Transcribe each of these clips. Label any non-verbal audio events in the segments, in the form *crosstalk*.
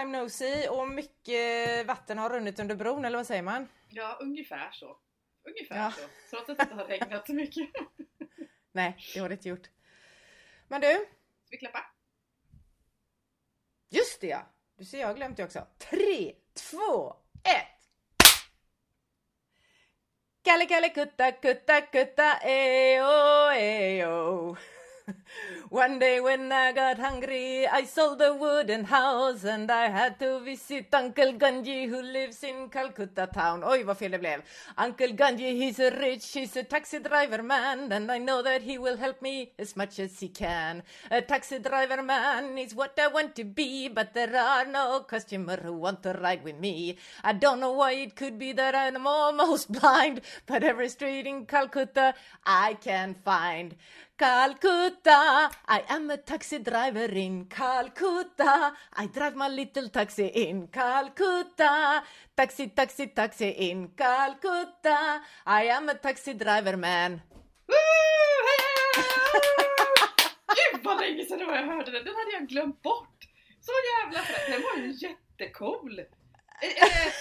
time no see och mycket vatten har runnit under bron eller vad säger man? Ja, ungefär så. Ungefär Ja. så. Trots att det inte har regnat så mycket. *laughs* Nej, det har det inte gjort. Men du, Ska vi klappa? just det ja! Du ser, jag har glömt det också. Tre, två, ett! Kalle, kalle, kutta, kutta, kutta, eyo, eyo. *laughs* One day when I got hungry, I sold the wooden house and I had to visit Uncle Ganji who lives in Calcutta town. Oj, vad fel det blev. Uncle Ganji, he's a rich, he's a taxi driver man and I know that he will help me as much as he can. A taxi driver man is what I want to be, but there are no customers who want to ride with me. I don't know why it could be that I'm almost *laughs* blind, but every street in Calcutta I can find. Calcutta, I am a taxi driver in Calcutta. I drive my little taxi in Calcutta. Taxi, taxi, taxi in Calcutta. I am a taxi driver man. *laughs* Gud vad länge sedan det var jag hörde den. Den hade jag glömt bort. Så jävla fräck. Den var ju jättecool. Eh, eh, eh,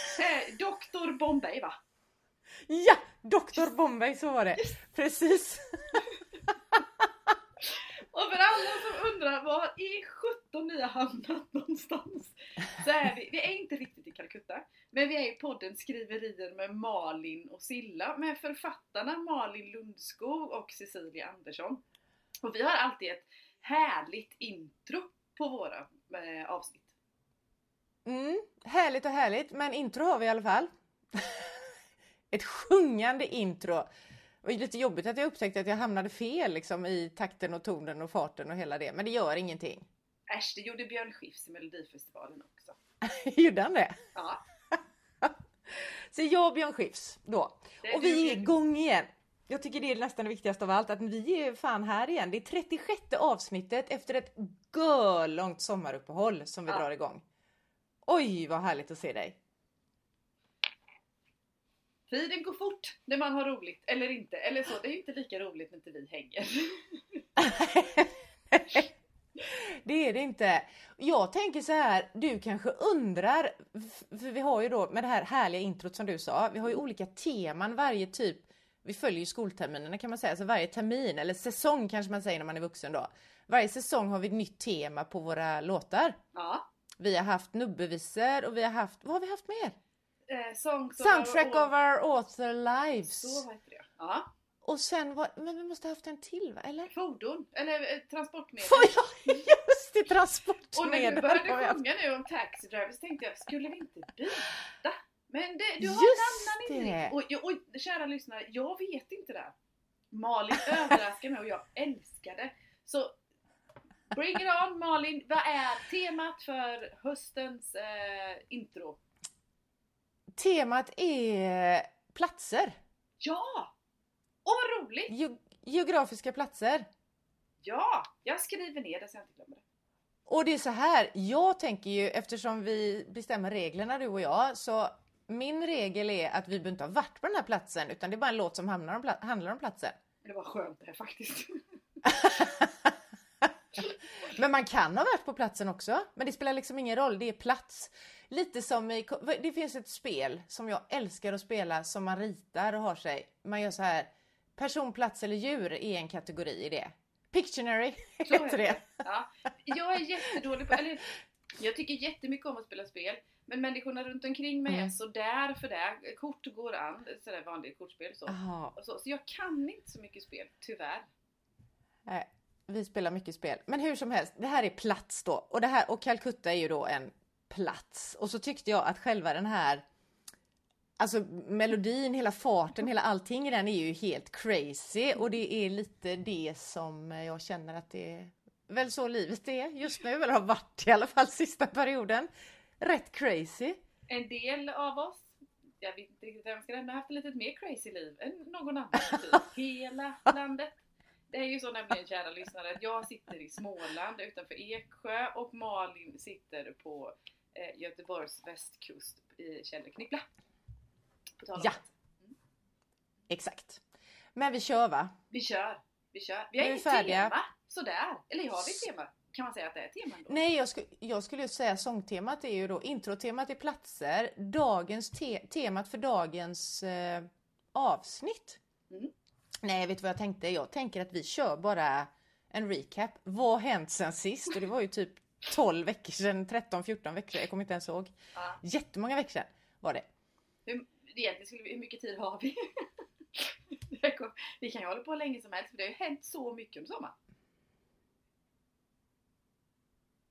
Dr Bombay va? Ja, Dr Bombay, så var det. Precis. *laughs* Och för alla som undrar var i 17 ni har hamnat någonstans så är vi, vi är inte riktigt i Calcutta men vi är i podden Skriverier med Malin och Silla med författarna Malin Lundskog och Cecilia Andersson. Och vi har alltid ett härligt intro på våra eh, avsnitt. Mm, härligt och härligt, men intro har vi i alla fall. *laughs* Ett sjungande intro. Det var lite jobbigt att jag upptäckte att jag hamnade fel liksom, i takten och tonen och farten och hela det, men det gör ingenting. Äsch, det gjorde Björn Skifs i Melodifestivalen också. *laughs* Gjorde han det? Ja, *laughs* Så jag och Björn Skifs då. Och vi är igång igen. Jag tycker det är nästan det viktigaste av allt, att vi är fan här igen. Det är 36 avsnittet efter ett långt sommaruppehåll som vi Ja. drar igång. Oj, vad härligt att se dig! Tiden går fort när man har roligt, eller inte. Eller så, det är ju inte lika roligt när inte vi hänger. *laughs* det är det inte. Jag tänker så här, du kanske undrar, för vi har ju då med det här härliga introt som du sa, vi har ju olika teman varje typ, vi följer ju skolterminerna kan man säga, så varje termin, eller säsong kanske man säger när man är vuxen då. Varje säsong har vi ett nytt tema på våra låtar. Ja. Vi har haft nubbevisor och vi har haft, vad har vi haft mer? Eh, songs Soundtrack och, of our author lives. Så heter det? Ja. Och sen var, men vi måste ha haft en till va? Eller? Fordon, eller eh, transportmedel. Får jag, *laughs* just det, Och när transportmedel. du började sjunga nu om taxi driver så tänkte jag, skulle vi inte byta? Men det, du har Just en annan inriktning. Och, och kära lyssnare, jag vet inte det. Malin överraskar mig och jag älskar det. Så bring it on Malin, vad är temat för höstens eh, intro? Temat är platser. Ja! Åh vad roligt! Ge- geografiska platser. Ja! Jag skriver ner det så jag inte glömmer det. Och det är så här, jag tänker ju eftersom vi bestämmer reglerna du och jag, så min regel är att vi behöver inte ha varit på den här platsen utan det är bara en låt som hamnar om, pla- handlar om platsen. Det var skönt det här faktiskt. *laughs* Men man kan ha varit på platsen också, men det spelar liksom ingen roll, det är plats. Lite som i, det finns ett spel som jag älskar att spela som man ritar och har sig. Man gör så här, person, plats eller djur är en kategori i det. Pictionary Så *laughs* heter det. Ja. Jag är jättedålig på, eller jag tycker jättemycket om att spela spel. Men människorna runt omkring mig är Mm. sådär för det. Kort går an, sådär vanligt kortspel så. Så. Så jag kan inte så mycket spel, tyvärr. Nej, vi spelar mycket spel. Men hur som helst, det här är plats då. Och, det här, och Calcutta är ju då en plats. Och så tyckte jag att själva den här Alltså melodin, hela farten, hela allting i den är ju helt crazy och det är lite det som jag känner att det är väl så livet är just nu, eller har varit i alla fall sista perioden. Rätt crazy. En del av oss, jag vet inte riktigt vem ska nämna, haft ett lite mer crazy liv än någon annan. Typ. *laughs* Hela landet. Det är ju så nämligen kära lyssnare att jag sitter i Småland utanför Eksjö och Malin sitter på eh, Göteborgs västkust i om Ja. det. Exakt. Men vi kör va? Vi kör, vi kör. Vi har inget tema sådär. Eller har vi ett tema? Kan man säga att det är teman då? Nej, jag, sku, jag skulle ju säga sångtemat är ju då introtemat är platser, dagens te, temat för dagens eh, avsnitt. Mm. Nej, vet du vad jag tänkte? Jag tänker att vi kör bara en recap. Vad har hänt sen sist? Och det var ju typ 12 veckor sedan, 13-14 veckor sedan, jag kommer inte ens ihåg. Ja. Jättemånga veckor sedan var det. Hur, egentligen hur mycket tid har vi? *laughs* Vi kan ju hålla på hur länge som helst för det har ju hänt så mycket under sommaren.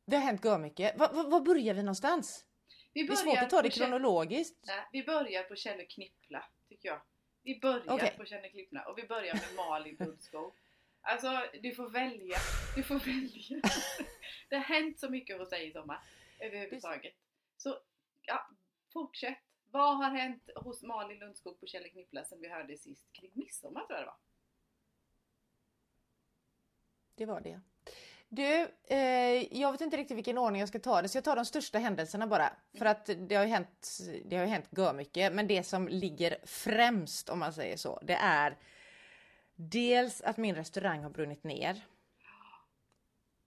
Det har hänt mycket. Var, var, var börjar vi någonstans? Vi Det är svårt att ta det kronologiskt. Nej, vi börjar på Kjell och Knippla, tycker jag. Vi börjar Okej. på Kjell och Knippla och vi börjar med Malin Lundskog. Alltså, du får välja. Du får *laughs* välja. Det har hänt så mycket hos dig i sommar, överhuvudtaget. Så, ja, fortsätt. Vad har hänt hos Malin Lundskog på Kjell Knippla sen vi hörde sist kring midsommar, tror jag det var? Det var det. Du, eh, jag vet inte riktigt vilken ordning jag ska ta det, så jag tar de största händelserna bara. För att det har ju hänt, det har ju hänt mycket, men det som ligger främst om man säger så, det är dels att min restaurang har brunnit ner.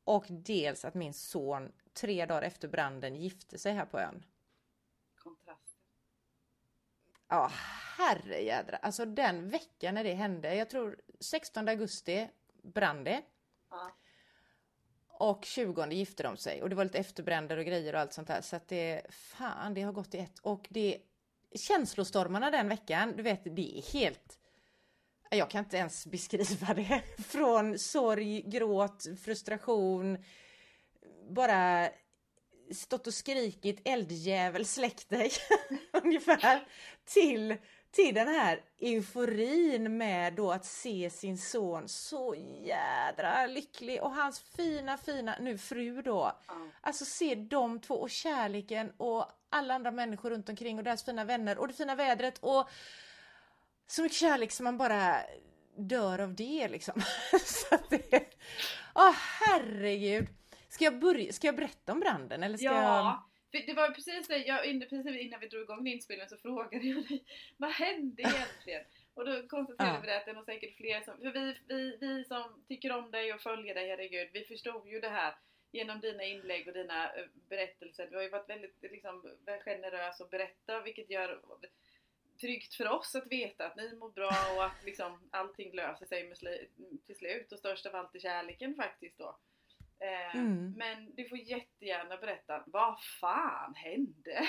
Och dels att min son tre dagar efter branden gifte sig här på ön. Kontraster. Ja, herrejädra. Alltså den veckan när det hände, jag tror 16 augusti brann det. Ja. Och 20 gifte de sig och det var lite efterbränder och grejer och allt sånt där. Så att det, fan det har gått i ett. Och det, känslostormarna den veckan, du vet det är helt, jag kan inte ens beskriva det. *laughs* Från sorg, gråt, frustration, bara stått och skrikit eldjävel släck dig *laughs* ungefär till till den här euforin med då att se sin son så jädra lycklig och hans fina fina nu fru då. Ja. Alltså se de två och kärleken och alla andra människor runt omkring och deras fina vänner och det fina vädret och så mycket kärlek som man bara dör av det liksom. *laughs* så att det, åh herregud. Ska jag börja, ska jag berätta om branden eller ska jag? Ja, för det var precis det, jag, precis innan vi drog igång inspelningen så frågade jag dig Vad hände egentligen? *laughs* Och då konstaterade Ja. vi det att det är nog säkert fler som, för vi, vi, vi som tycker om dig och följer dig, herregud, vi förstod ju det här genom dina inlägg och dina eh, berättelser. Du har ju varit väldigt liksom, generös och berätta vilket gör tryggt för oss att veta att ni mår bra och att liksom allting löser sig till slut och störst av allt är kärleken faktiskt då. Eh, Mm. Men du får jättegärna berätta, vad fan hände?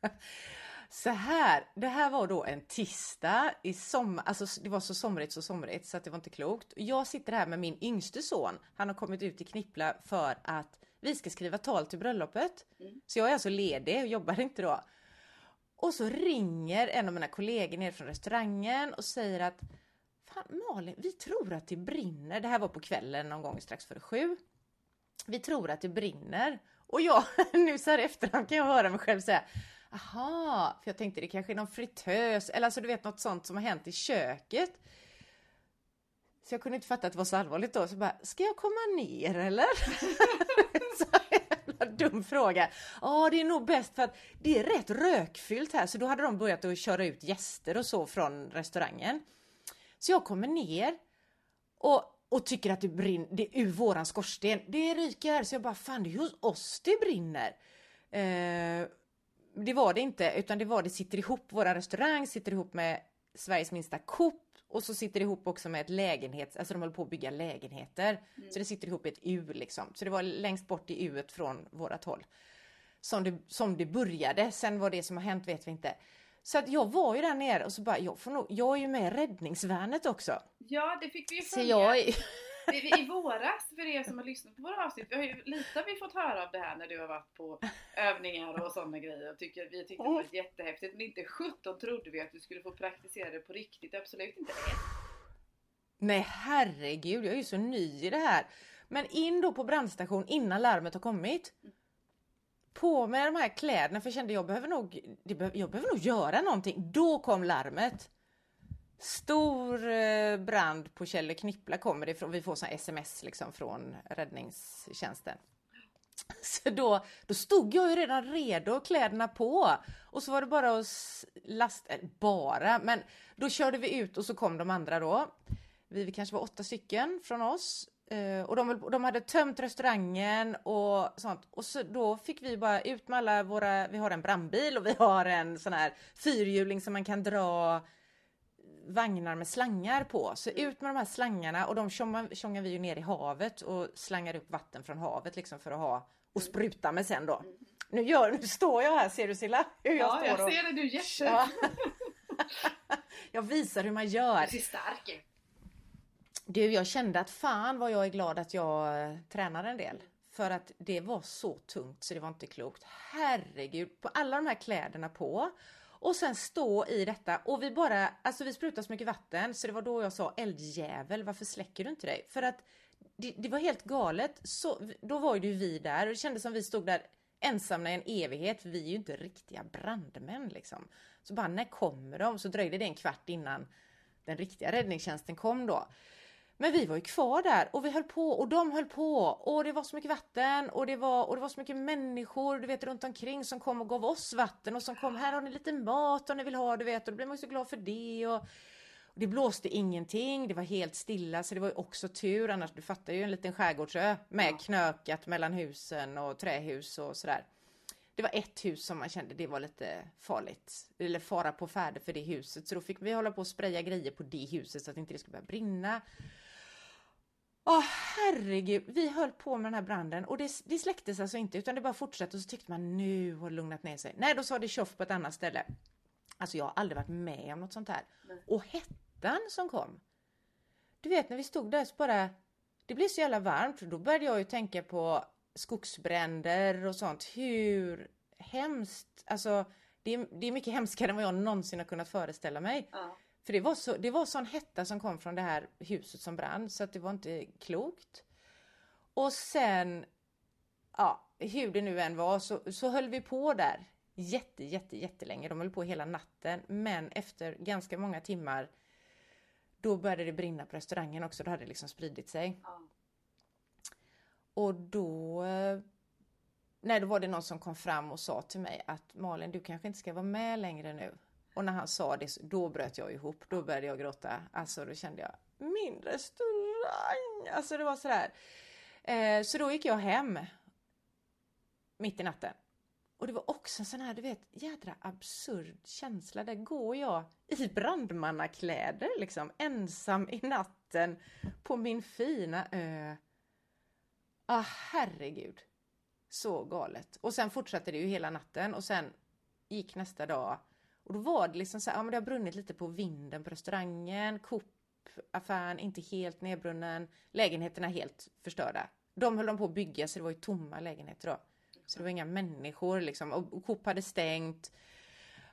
*laughs* Så här, det här var då en tisdag i sommar, alltså det var så somrigt så somrigt så att det var inte klokt. Jag sitter här med min yngste son, han har kommit ut i Knippla för att vi ska skriva tal till bröllopet. Mm. Så jag är alltså ledig och jobbar inte då. Och så ringer en av mina kollegor ner från restaurangen och säger att Fan Malin, vi tror att det brinner. Det här var på kvällen någon gång strax före sju. Vi tror att det brinner. Och jag, nu så här efterhand kan jag höra mig själv säga Aha, för jag tänkte det kanske är någon fritös eller alltså du vet något sånt som har hänt i köket. Så jag kunde inte fatta att det var så allvarligt då. Så bara, ska jag komma ner eller? *laughs* så jävla dum fråga. Ja, det är nog bäst för att det är rätt rökfyllt här. Så då hade de börjat att köra ut gäster och så från restaurangen. Så jag kommer ner och, och tycker att det brinner, det är ur våran skorsten. Det ryker. Så jag bara, fan det är hos oss det brinner. Eh, det var det inte, utan det var det sitter ihop, Våran restaurang sitter ihop med Sveriges minsta Coop och så sitter det ihop också med ett lägenhets, alltså de håller på att bygga lägenheter. Så det sitter ihop i ett U liksom. Så det var längst bort i U från vårat håll. Som det, som det började, sen vad det som har hänt vet vi inte. Så att jag var ju där nere och så bara, jag, får nog, jag är ju med i räddningsvärnet också. Ja, det fick vi ju Så följa jag I, våras, för er som har lyssnat på våra avsnitt, vi har ju, lite har vi fått höra av det här när du har varit på övningar och sådana grejer. Och tycker, vi tyckte det var jättehäftigt, men inte 17 trodde vi att du skulle få praktisera det på riktigt. Absolut inte det. Nej herregud, jag är ju så ny i det här. Men in då på brandstation innan larmet har kommit. På med de här kläderna för jag kände jag behöver nog, jag behöver nog göra någonting. Då kom larmet. Stor eh, brand på Kjell Knippla kommer det ifrån. Vi får såna sms liksom från räddningstjänsten. *laughs* Så då, då stod jag ju redan redo, kläderna på. Och så var det bara att lasta, eller eh, bara, men då körde vi ut och så kom de andra då. vi kanske var åtta stycken från oss. Eh, och de, de, hade tömt restaurangen och sånt. Och så, då fick vi bara ut med alla våra, vi har en brandbil och vi har en sån här fyrhjuling som man kan dra vagnar med slangar på. Så mm. ut med de här slangarna och de tjongar vi ju ner i havet och slangar upp vatten från havet liksom för att ha och spruta med sen då. Mm. Nu, gör, nu står jag här, ser du Silla? Hur jag ja, står jag och... ser det, du jätte... Ja. *laughs* jag visar hur man gör. Du ser stark Du, jag kände att fan vad jag är glad att jag eh, tränar en del. För att det var så tungt så det var inte klokt. Herregud, på alla de här kläderna på. Och sen stå i detta och vi bara, alltså vi sprutade så mycket vatten så det var då jag sa eldjävel, varför släcker du inte dig? För att det, det var helt galet. Så, då var ju vi där och det kändes som vi stod där ensamma i en evighet, för vi är ju inte riktiga brandmän liksom. Så bara, när kommer de? Så dröjde det en kvart innan den riktiga räddningstjänsten kom då. Men vi var ju kvar där och vi höll på och de höll på och det var så mycket vatten och det var, och det var så mycket människor du vet runt omkring som kom och gav oss vatten och som kom här har ni lite mat om ni vill ha du vet och då blev man så glad för det och, och det blåste ingenting, det var helt stilla så det var ju också tur annars du fattar ju en liten skärgårdsö med ja. knökat mellan husen och trähus och sådär. Det var ett hus som man kände det var lite farligt eller fara på färde för det huset så då fick vi hålla på och spraya grejer på det huset så att inte det skulle börja brinna. Åh herregud, vi höll på med den här branden och det, det släcktes alltså inte utan det bara fortsatte och så tyckte man nu har det lugnat ner sig. Nej, då sa det tjoff på ett annat ställe. Alltså jag har aldrig varit med om något sånt här. Nej. Och hettan som kom. Du vet när vi stod där så bara, det blev så jävla varmt och då började jag ju tänka på skogsbränder och sånt. Hur hemskt, alltså det är, det är mycket hemskare än vad jag någonsin har kunnat föreställa mig. Ja. För det var, så, det var sån hetta som kom från det här huset som brann så att det var inte klokt. Och sen, ja, hur det nu än var så, så höll vi på där jätte, jätte, jättelänge. De höll på hela natten. Men efter ganska många timmar då började det brinna på restaurangen också. Då hade det liksom spridit sig. Ja. Och då Nej, då var det någon som kom fram och sa till mig att Malin, du kanske inte ska vara med längre nu. Och när han sa det, då bröt jag ihop. Då började jag gråta. Alltså då kände jag, min restaurang! Alltså det var sådär. Eh, så då gick jag hem. Mitt i natten. Och det var också en sån här, du vet, jädra absurd känsla. Där går jag i brandmannakläder liksom, ensam i natten på min fina ö. Ah, herregud. Så galet. Och sen fortsatte det ju hela natten och sen gick nästa dag och då var det liksom så här, ja men det har brunnit lite på vinden på restaurangen, Coop-affären inte helt nedbrunnen, lägenheterna helt förstörda. De höll de på att bygga så det var ju tomma lägenheter då. Så det var inga människor liksom och Coop hade stängt.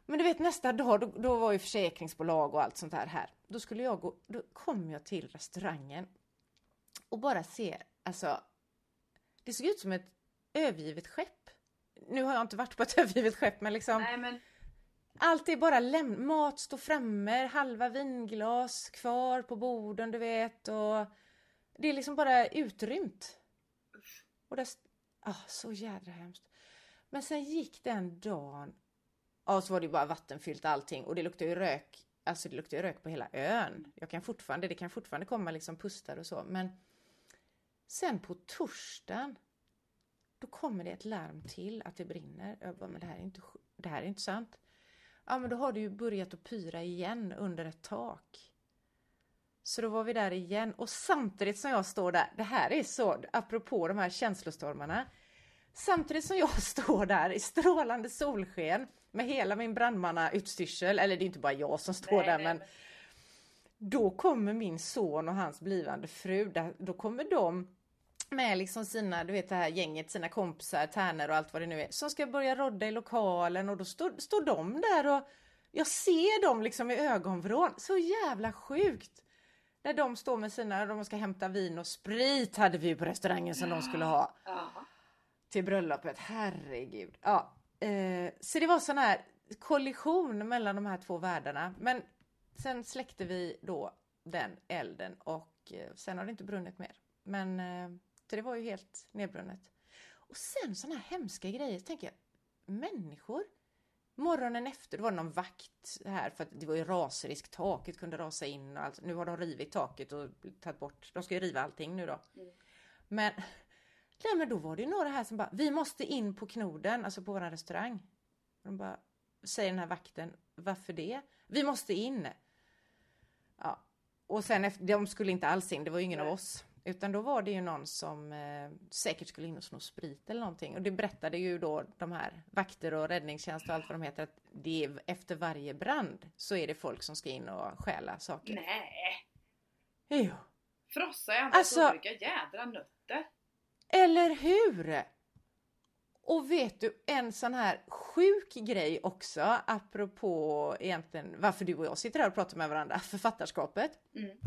Men du vet nästa dag, då, då var ju försäkringsbolag och allt sånt där här. Då skulle jag gå, då kom jag till restaurangen och bara ser, alltså, det såg ut som ett övergivet skepp. Nu har jag inte varit på ett *laughs* övergivet skepp men liksom. Nej, men allt är bara läm mat står framme, halva vinglas kvar på borden du vet och det är liksom bara utrymt. Och det, ah, så jädra hemskt. Men sen gick den dagen, ja så var det bara vattenfyllt allting och det luktade ju rök, alltså det luktade ju rök på hela ön. Jag kan fortfarande, det kan fortfarande komma liksom pustar och så men sen på torsdagen då kommer det ett larm till att det brinner. Jag bara, men det här är inte, det här är inte sant. Ja, men då har det ju börjat att pyra igen under ett tak. Så då var vi där igen och samtidigt som jag står där, det här är så, apropå de här känslostormarna. Samtidigt som jag *laughs* står där i strålande solsken med hela min brandmannautstyrsel, eller det är inte bara jag som står nej, där nej, men nej. Då kommer min son och hans blivande fru, då kommer de med liksom sina, du vet det här gänget, sina kompisar, tärnor och allt vad det nu är, som ska börja rodda i lokalen och då står, står de där och jag ser dem liksom i ögonvrån. Så jävla sjukt! När de står med sina, de ska hämta vin och sprit hade vi ju på restaurangen som ja. de skulle ha. Ja. Till bröllopet, herregud. Ja, eh, så det var sån här kollision mellan de här två världarna. Men sen släckte vi då den elden och eh, sen har det inte brunnit mer. Men eh, så det var ju helt nedbrunnet. Och sen sådana här hemska grejer, tänker jag, människor Morgonen efter, då var det någon vakt här för att det var ju rasrisk, taket kunde rasa in och allt. Nu har de rivit taket och tagit bort, de ska ju riva allting nu då. Mm. Men, nej, men då var det ju några här som bara, vi måste in på knoden, alltså på våran restaurang. Och de bara, säger den här vakten, varför det? Vi måste in! Ja, och sen efter, de skulle inte alls in, det var ju ingen Nej. av oss. Utan då var det ju någon som eh, säkert skulle in och sno sprit eller någonting. Och det berättade ju då de här vakter och räddningstjänst och allt vad de heter att det är, efter varje brand så är det folk som ska in och stjäla saker. Nej! Jo. Frossa i Alltså- olika jädra nötter. Eller hur? Och vet du, en sån här sjuk grej också, apropå egentligen varför du och jag sitter här och pratar med varandra, författarskapet. Mm.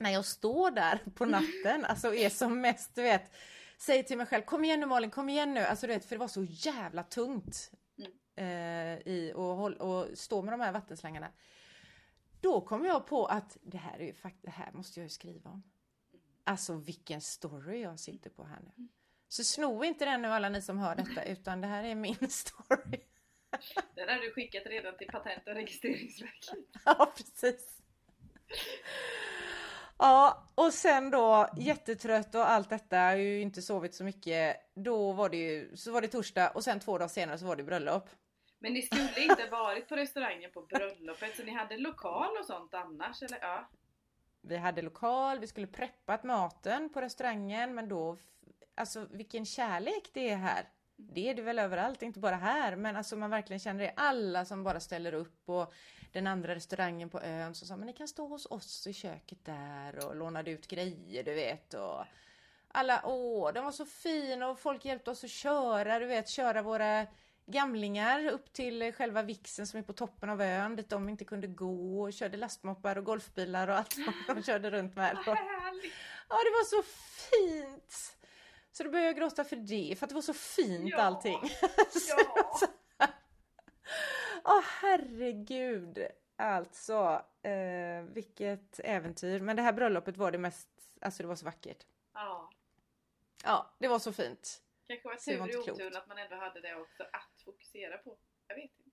När jag står där på natten, alltså är som mest, du vet, säger till mig själv, kom igen nu Malin, kom igen nu, alltså du vet, för det var så jävla tungt Mm. eh, i och, stå med de här vattenslängarna. Då kom jag på att det här är ju det här måste jag ju skriva om. Alltså vilken story jag sitter på här nu. Så sno inte den nu alla ni som hör detta, utan det här är min *laughs* story. Den har du skickat redan till Patent och registreringsverket. *laughs* Ja, precis. Ja, och sen då jättetrött och allt detta, jag har ju inte sovit så mycket. Då var det ju, så var det torsdag och sen två dagar senare så var det bröllop. Men ni skulle inte varit på restaurangen på bröllopet så ni hade lokal och sånt annars eller? Ja. Vi hade lokal, vi skulle preppat maten på restaurangen, men då, alltså vilken kärlek det är här. Det är det väl överallt, inte bara här, men alltså man verkligen känner det. Alla som bara ställer upp och den andra restaurangen på ön som sa, men ni kan stå hos oss i köket där och lånade ut grejer, du vet. Och alla, åh, den var så fin och folk hjälpte oss att köra, du vet, köra våra gamlingar upp till själva vixen som är på toppen av ön dit de inte kunde gå och körde lastmoppar och golfbilar och allt som de körde runt med. *laughs* Ja, det var så fint! Så då började jag gråta för det, för att det var så fint Ja. allting. *laughs* Ja. Åh herregud! Alltså, eh, vilket äventyr. Men det här bröllopet var det mest, alltså det var så vackert. ja. Ja, det var så fint. Kanske var det var tur i oturen att man ändå hade det också att fokusera på. Jag vet inte.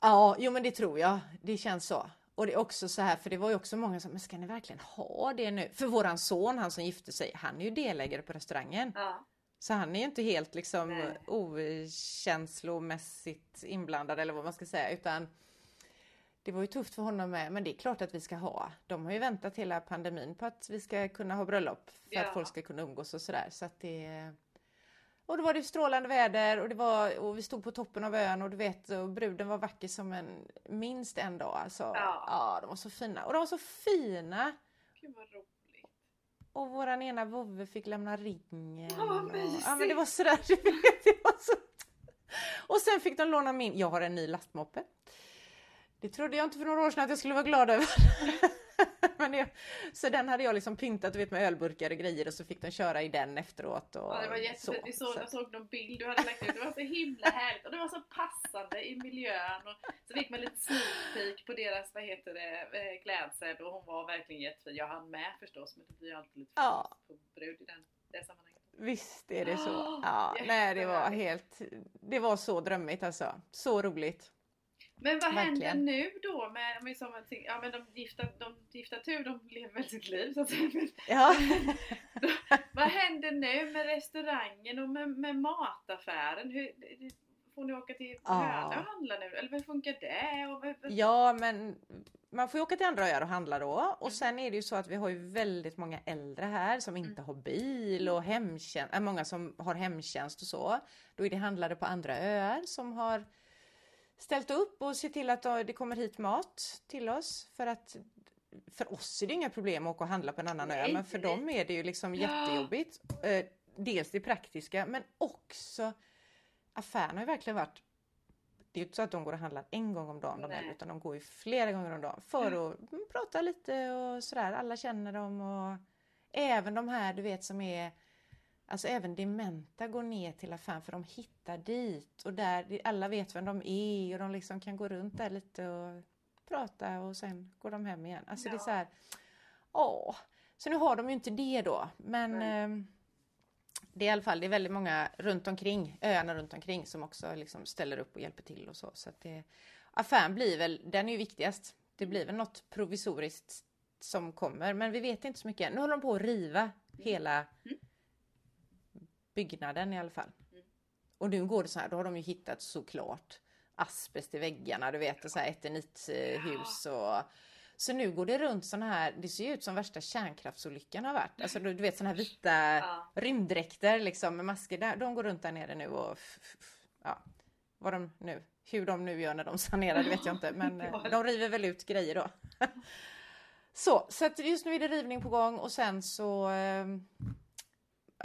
Ja, jo men det tror jag. Det känns så. Och det är också så här, för det var ju också många som, men ska ni verkligen ha det nu? För våran son, han som gifte sig, han är ju delägare på restaurangen. Ja. Så han är ju inte helt liksom Nej. okänslomässigt inblandad eller vad man ska säga utan det var ju tufft för honom med, men det är klart att vi ska ha. De har ju väntat hela pandemin på att vi ska kunna ha bröllop för Ja. att folk ska kunna umgås och sådär. Så att det... Och då var det strålande väder och, det var, och vi stod på toppen av ön och du vet, och bruden var vacker som en minst en dag. Alltså, Ja. ja, de var så fina. Och de var så fina! Gud vad roligt. Och våran ena vovve fick lämna ringen. Åh, vad och, ja mysigt. men det var sådär, *laughs* du vet, det var så... Och sen fick de låna min, jag har en ny lastmoppe. Det trodde jag inte för några år sedan att jag skulle vara glad över. *laughs* det, så den hade jag liksom pyntat du vet, med ölburkar och grejer och så fick de köra i den efteråt. Och Ja, det var så. jättefint. Vi såg, Så jag såg någon bild du hade lagt ut. Det var så himla härligt och det var så passande i miljön. Och så fick man lite sneak på deras, vad heter det, eh, klädsel och hon var verkligen jättefin. Jag hann med förstås men det blir alltid lite Ja. på brud i den, det sammanhanget. Visst är det så. *gasps* Ja, nej, det var helt, det var så drömmigt alltså. Så roligt. Men vad händer Verkligen. nu då med, med som, ting- ja men de gifta, de gifta tur, de lever väl sitt liv så att säga. Ja. *laughs* Vad händer nu med restaurangen och med, med mataffären? Hur, får ni åka till Ja. Hönö och handla nu? Eller hur funkar det? Och, vad- vad- Ja, men man får ju åka till andra öar och handla då. Och Mm. sen är det ju så att vi har ju väldigt många äldre här som inte har bil och hemtjänst, äh, många som har hemtjänst och så. Då är det handlare på andra öar som har ställt upp och sett till att det kommer hit mat till oss. För att för oss är det inga problem att åka och handla på en annan ö, Nej, men för nej. dem är det ju liksom Ja. jättejobbigt. Eh, Dels det praktiska, men också affären har ju verkligen varit det är ju inte så att de går och handlar en gång om dagen de här, utan de går ju flera gånger om dagen för att mm, prata lite och sådär. Alla känner dem och även de här du vet som är Alltså även dementa går ner till affären för de hittar dit och där alla vet vem de är och de liksom kan gå runt där lite och prata och sen går de hem igen. Alltså det är Ja. så här, åh. Så nu har de ju inte det då, men ehm, det är i alla fall det är väldigt många runt omkring, öarna runt omkring som också liksom ställer upp och hjälper till och så. så att det, affären blir väl, den är ju viktigast. Det blir väl något provisoriskt som kommer, men vi vet inte så mycket. Nu håller de på att riva hela Mm. Byggnaden i alla fall. Mm. Och nu går det så här, då har de ju hittat såklart asbest i väggarna, du vet, och så här eternithus och så nu går det runt såna här, det ser ju ut som värsta kärnkraftsolyckan har varit. Alltså du, vet såna här vita Ja. rymddräkter liksom med masker där. De går runt där nere nu och ja, vad de nu, hur de nu gör när de sanerar det vet jag inte. Men *laughs* eh, de river väl ut grejer då. *laughs* Så, så att just nu är det rivning på gång och sen så eh,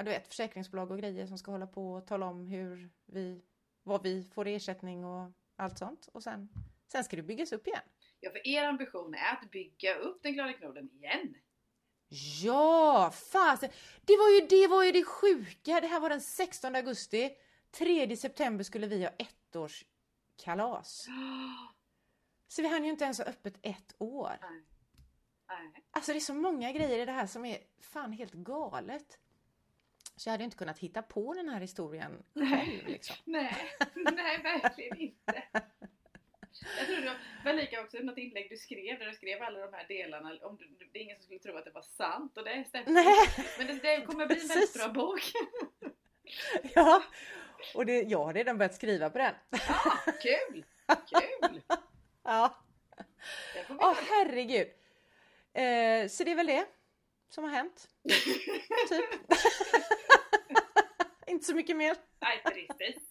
ja, du vet försäkringsbolag och grejer som ska hålla på och tala om hur vi, vad vi får i ersättning och allt sånt. Och sen, sen ska det byggas upp igen. Ja, för er ambition är att bygga upp den glada knoden igen. Ja, fasen! Det var ju det, var ju det sjuka. Det här var den 16 augusti. 3 september skulle vi ha ettårskalas. Så vi hann ju inte ens ha öppet ett år. Nej. Nej. Alltså det är så många grejer i det här som är fan helt galet. Så jag hade inte kunnat hitta på den här historien själv liksom. *laughs* Nej, nej verkligen inte. Jag tror det var lika också något inlägg du skrev där du skrev alla de här delarna. Om du, det är ingen som skulle tro att det var sant och det stämmer. Nej, Men det, det kommer bli en väldigt bra bok. *laughs* ja. Och det, jag har redan börjat skriva på den. Ja, kul! Kul! *laughs* Ja. Åh följa. herregud. Eh, så det är väl det som har hänt. *laughs* Typ. *laughs* Inte så mycket mer. Nej, precis.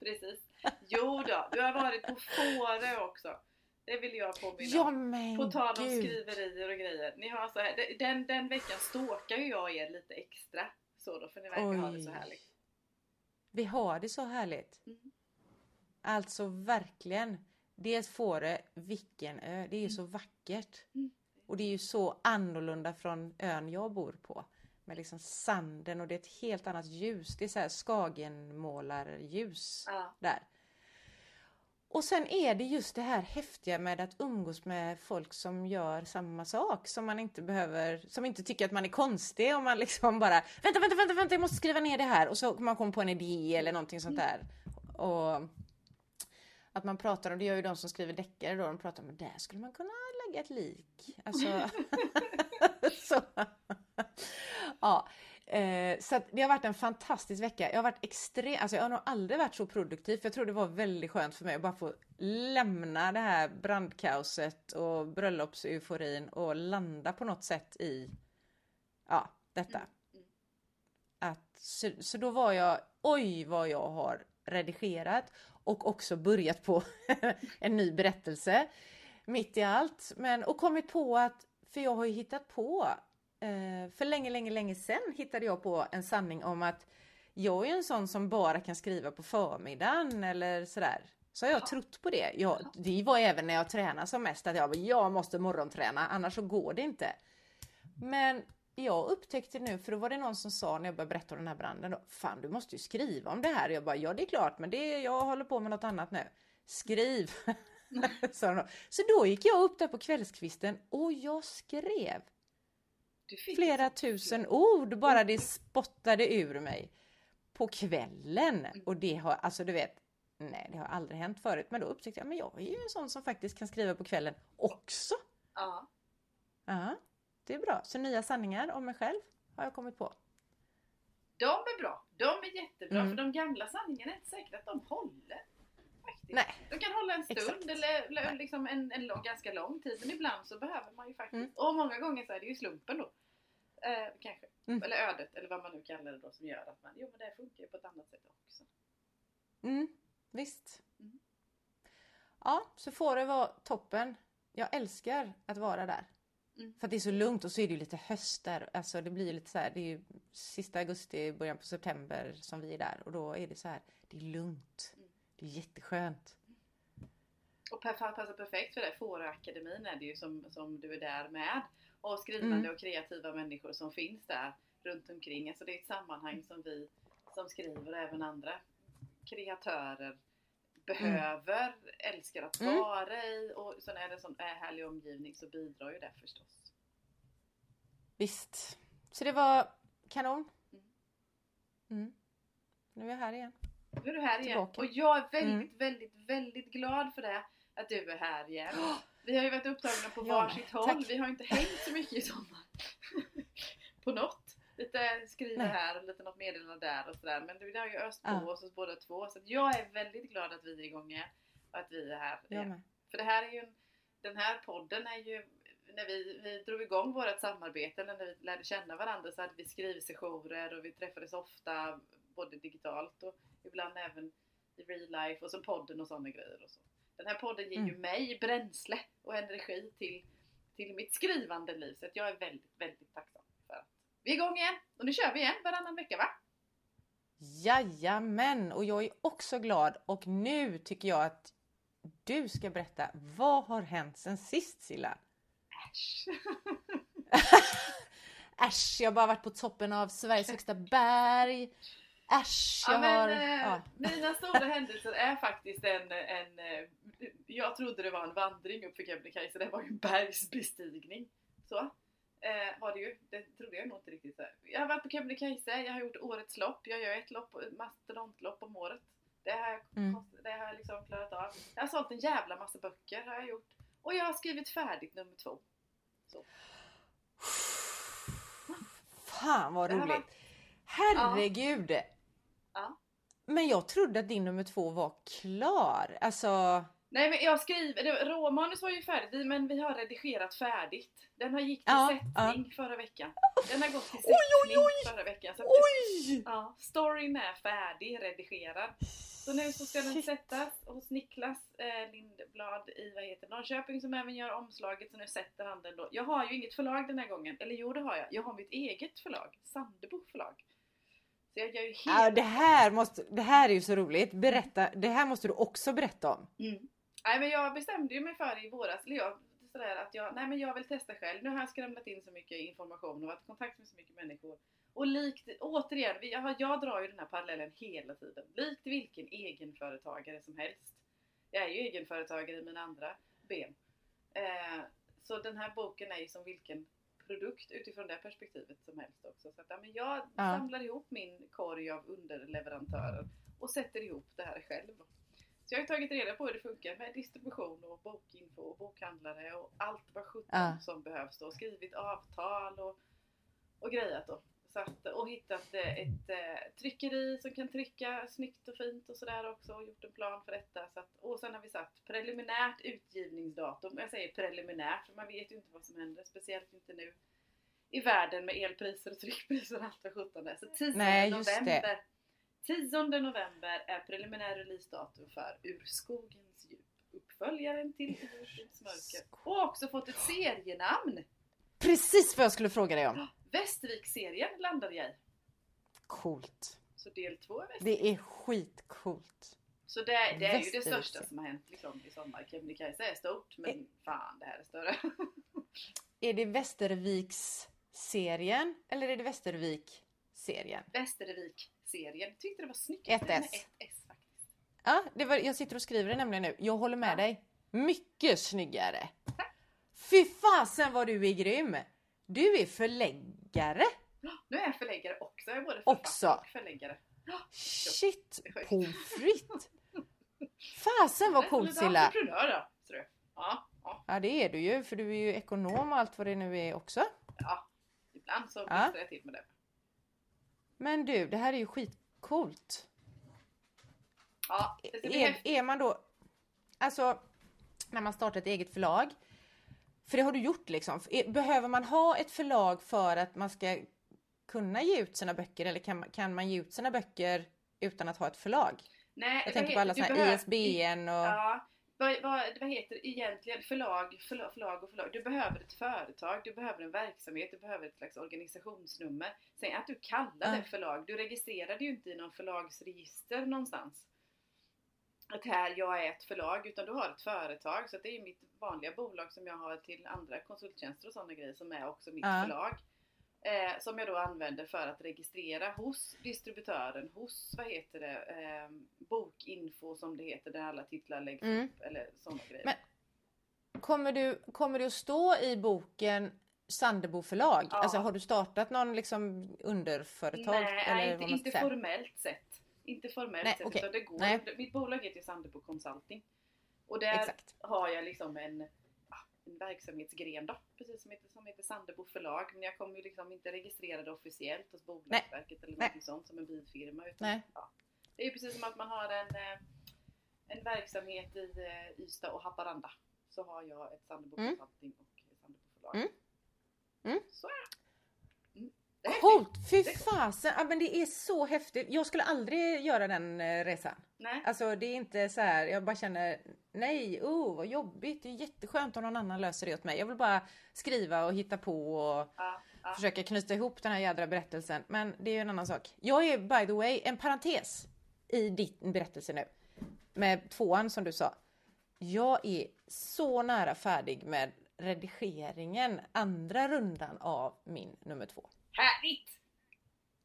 Precis. Jo då, du har varit på Fårö också. Det vill jag påminna Ja men På tal om skriverier och grejer. Ni har så här, den, den veckan stalkar ju jag er lite extra. Så då, för ni verkar ha det så Oj. härligt. Vi har det så härligt. Mm. Alltså verkligen. Dels Fårö, vilken ö. Det är ju så vackert. Mm. Och det är ju så annorlunda från ön jag bor på. Med liksom sanden och det är ett helt annat ljus. Det är så här Skagenmålarljus Ja. där. Och sen är det just det här häftiga med att umgås med folk som gör samma sak. Som man inte behöver, som inte tycker att man är konstig om man liksom bara Vänta, vänta, vänta, vänta, jag måste skriva ner det här. Och så man kommer på en idé eller någonting sånt där. Och att man pratar om, det gör ju de som skriver deckare då, de pratar om där skulle man kunna ett lik. Alltså, *laughs* så. ja. Eh, så det har varit en fantastisk vecka. Jag har varit extrem, alltså jag har nog aldrig varit så produktiv. För jag tror det var väldigt skönt för mig att bara få lämna det här brandkaoset och bröllopseuforin och landa på något sätt i ja, detta. Mm. Att, så, så då var jag, oj vad jag har redigerat och också börjat på *laughs* en ny berättelse mitt i allt. Men, och kommit på att, för jag har ju hittat på, eh, för länge, länge, länge sedan hittade jag på en sanning om att jag är ju en sån som bara kan skriva på förmiddagen eller sådär. Så har jag Ja. trott på det. Jag, det var även när jag tränar som mest att jag jag måste morgonträna annars så går det inte. Men jag upptäckte nu, för då var det någon som sa när jag började berätta om den här branden då, Fan du måste ju skriva om det här. Jag bara, ja det är klart men det, jag håller på med något annat nu. Skriv! *laughs* Så då gick jag upp där på kvällskvisten och jag skrev flera tusen ord bara det spottade ur mig. På kvällen. Och det har, alltså du vet, nej det har aldrig hänt förut. Men då upptäckte jag, men jag är ju en sån som faktiskt kan skriva på kvällen också. Ja. Ja, det är bra. Så nya sanningar om mig själv har jag kommit på. De är bra. De är jättebra. Mm. För de gamla sanningarna är inte säkert att de håller. Faktiskt. Nej. De kan hålla en stund Exakt. eller, liksom en, en lång, ganska lång tid. Men ibland så behöver man ju faktiskt. Mm. Och många gånger så är det ju slumpen då. Eh, kanske. Mm. Eller ödet eller vad man nu kallar det då som gör att man, jo men det funkar ju på ett annat sätt också. Mm, visst. Mm. Ja, så får det vara toppen. Jag älskar att vara där. Mm. För att det är så lugnt och så är det ju lite höst där. Alltså det blir lite så här, det är ju sista augusti, början på september som vi är där. Och då är det så här, det är lugnt. Mm. Det är jätteskönt. Och passar perfekt för det. Fåröakademin är det ju som, som du är där med. Och skrivande Mm. och kreativa människor som finns där runt omkring. Alltså det är ett sammanhang som vi som skriver och även andra kreatörer behöver, älskar att Mm. vara i och sen är det en sån härlig omgivning så bidrar ju det förstås. Visst. Så det var kanon. Mm. Mm. Nu är jag här igen. Nu är du här igen. Tillbaka. Och jag är väldigt, Mm. väldigt, väldigt glad för det. Att du är här igen. *gasps* Vi har ju varit upptagna på Ja, varsitt håll. tack. Vi har inte hängt så mycket i sommar. *laughs* på något. Lite skriver Nej. här och lite något meddelande där och sådär. Men det har ju öst på Ja. oss oss båda två. Så att jag är väldigt glad att vi är igång igen. Och att vi är här igen. För det här är ju en, Den här podden är ju när vi, vi drog igång vårt samarbete, eller när vi lärde känna varandra så hade vi skrivsessioner och vi träffades ofta både digitalt och ibland även i real life och så podden och sådana grejer. Och så. Den här podden ger ju Mm. mig bränsle och energi till, till mitt skrivande liv så att jag är väldigt, väldigt tacksam för att vi är igång igen och nu kör vi igen varannan vecka va? Jajamän! Och jag är också glad och nu tycker jag att du ska berätta vad har hänt sen sist Silla? Äsch! *laughs* Äsch, jag har bara varit på toppen av Sveriges högsta berg. *laughs* Äsch, jag Ja, men, har... eh, Ja. Mina stora händelser är faktiskt en, en eh, jag trodde det var en vandring upp för Kebnekaise, det var ju en bergsbestigning. Så eh, var det ju, det trodde jag nog inte riktigt. Så. Jag har varit på Kebnekaise, jag har gjort årets lopp, jag gör ett lopp, mastodontlopp om året. Det har, jag, Mm. det har jag liksom klarat av. Jag har sålt en jävla massa böcker har jag gjort. Och jag har skrivit färdigt nummer två. Fan vad roligt! Herregud! Ja. Men jag trodde att din nummer två var klar. Alltså... Nej men jag skriver, det, råmanus var ju färdigt vi- men vi har redigerat färdigt. Den har gick till Ja, sättning förra veckan. Den har gått till Oj, sättning oj, oj! förra veckan. Så Oj! ja, storyn är färdig, redigerad. Så nu så ska den sättas hos Niklas eh, Lindblad i vad heter det, Norrköping som även gör omslaget så nu sätter han den då. Jag har ju inget förlag den här gången, eller jo det har jag. Jag har mitt eget förlag, Sandebo förlag. Så jag gör ju helt... Ja, det, här måste, det här är ju så roligt. Berätta, det här måste du också berätta om. Mm. Nej men jag bestämde ju mig för i våras, eller jag, sådär att jag, nej men jag vill testa själv. Nu har jag skramlat in så mycket information och varit i kontakt med så mycket människor. Och likt, återigen, jag, jag drar ju den här parallellen hela tiden. Likt vilken egenföretagare som helst. Jag är ju egenföretagare i mina andra ben. Eh, så den här boken är ju som vilken produkt utifrån det perspektivet som helst också. Så att, ja, men jag Ja. samlar ihop min korg av underleverantörer och sätter ihop det här själv. Så jag har tagit reda på hur det funkar med distribution och bokinfo och bokhandlare och allt vad sjutton Ja. som behövs då. Skrivit avtal och, och grejat då. Så att, och hittat eh, ett eh, tryckeri som kan trycka snyggt och fint och sådär också och gjort en plan för detta. Så att, och sen har vi satt preliminärt utgivningsdatum. Jag säger preliminärt för man vet ju inte vad som händer, speciellt inte nu i världen med elpriser och tryckpriser och allt vad sjutton är. Så 10 Nej, just det. november 10 november är preliminär releasedatum för Ur skogens djup. Uppföljaren till Ur mörker. Och också fått ett serienamn! Precis vad jag skulle fråga dig om. Västervik-serien landade jag i. Coolt. Så del två är Västervik. Det är skitcoolt. Så det, det är ju det största som har hänt liksom, i sommar. Kebnekaise är stort men fan det här är större. *laughs* Är det Västerviks-serien eller är det Västervik-serien? Västervik-serien. Tyckte det var snyggt. Ett S. Ett S faktiskt. Ja, det var, jag sitter och skriver det nämligen nu. Jag håller med Ja. dig. Mycket snyggare. Fy fasen vad du är grym! Du är förläggare. Nu är jag förläggare också. Jag är både författare och förläggare. Shit pommes frites. *laughs* Fasen vad coolt Silla. entreprenör då. Ja, ja, Ja det är du ju för du är ju ekonom och allt vad det nu är också. ja. Ibland så Ja. jag till med det. Men du, det här är ju skitcoolt. Ja, det Är, är man då, alltså när man startar ett eget förlag, för det har du gjort liksom. Behöver man ha ett förlag för att man ska kunna ge ut sina böcker eller kan, kan man ge ut sina böcker utan att ha ett förlag? Nej, Jag tänker på alla såna här ISBN och... Ja, vad, vad, vad heter egentligen förlag, förlag, förlag och förlag? Du behöver ett företag, du behöver en verksamhet, du behöver ett slags organisationsnummer. Sen att du kallar det förlag, du registrerar det ju inte i någon förlagsregister någonstans. Att här, jag är ett förlag, utan du har ett företag. Så det är mitt vanliga bolag som jag har till andra konsulttjänster och sådana grejer som är också mitt Ja. förlag. Eh, som jag då använder för att registrera hos distributören, hos vad heter det, eh, bokinfo som det heter, där alla titlar läggs Mm. upp eller sådana grejer. Men- Kommer du, kommer du att stå i boken Sandebo förlag? Ja. Alltså har du startat någon liksom underföretag? Nej, eller inte, inte formellt sett. Inte formellt Nej, sett, okej. utan det går. Nej. Mitt bolag heter ju Sandebo Consulting. Och där Exakt. har jag liksom en, en verksamhetsgren då, precis som heter, som heter Sandebo förlag. Men jag kommer ju liksom inte registrera det officiellt hos Bolagsverket eller Nej. något sånt som en bifirma. Utan. Ja. Det är ju precis som att man har en, eh, en verksamhet i eh, Ystad och Haparanda. Så har jag ett Sandebo Mm. Consulting och ett Sandebo förlag. Mm. Mm. Så är det. Coolt! Fy fasen! Ja, men det är så häftigt. Jag skulle aldrig göra den eh, resan. Nej. Alltså det är inte så här, jag bara känner nej, oh vad jobbigt. Det är jätteskönt om någon annan löser det åt mig. Jag vill bara skriva och hitta på och Ja, ja. försöka knyta ihop den här jädra berättelsen. Men det är ju en annan sak. Jag är by the way en parentes i din berättelse nu. Med tvåan som du sa. Jag är så nära färdig med redigeringen, andra rundan av min nummer två. Härligt!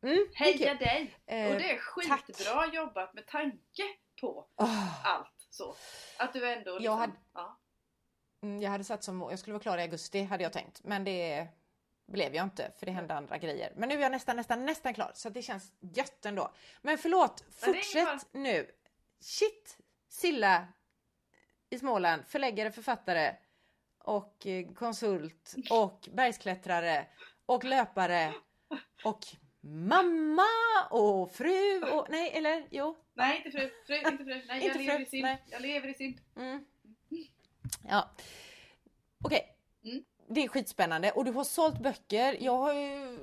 Mm, Heja kul. dig! Eh, och det är skitbra jobbat med tanke på Åh. allt så. Att du ändå liksom, Jag hade- ja. Mm, Jag hade satt som jag skulle vara klar i augusti hade jag tänkt. Men det blev jag inte för det hände andra grejer. Men nu är jag nästan, nästan, nästan klar så det känns gött ändå. Men förlåt, Men fortsätt nu. Shit! Silla i Småland, förläggare, författare och eh, konsult *laughs* och bergsklättrare och löpare och mamma och fru och nej eller jo. Nej inte fru, fru inte fru. Nej *laughs* jag Inte lever fru, i synd. nej. Jag lever i synd. Mm. Ja. Okej. Mm. Det är skitspännande och du har sålt böcker. Jag har ju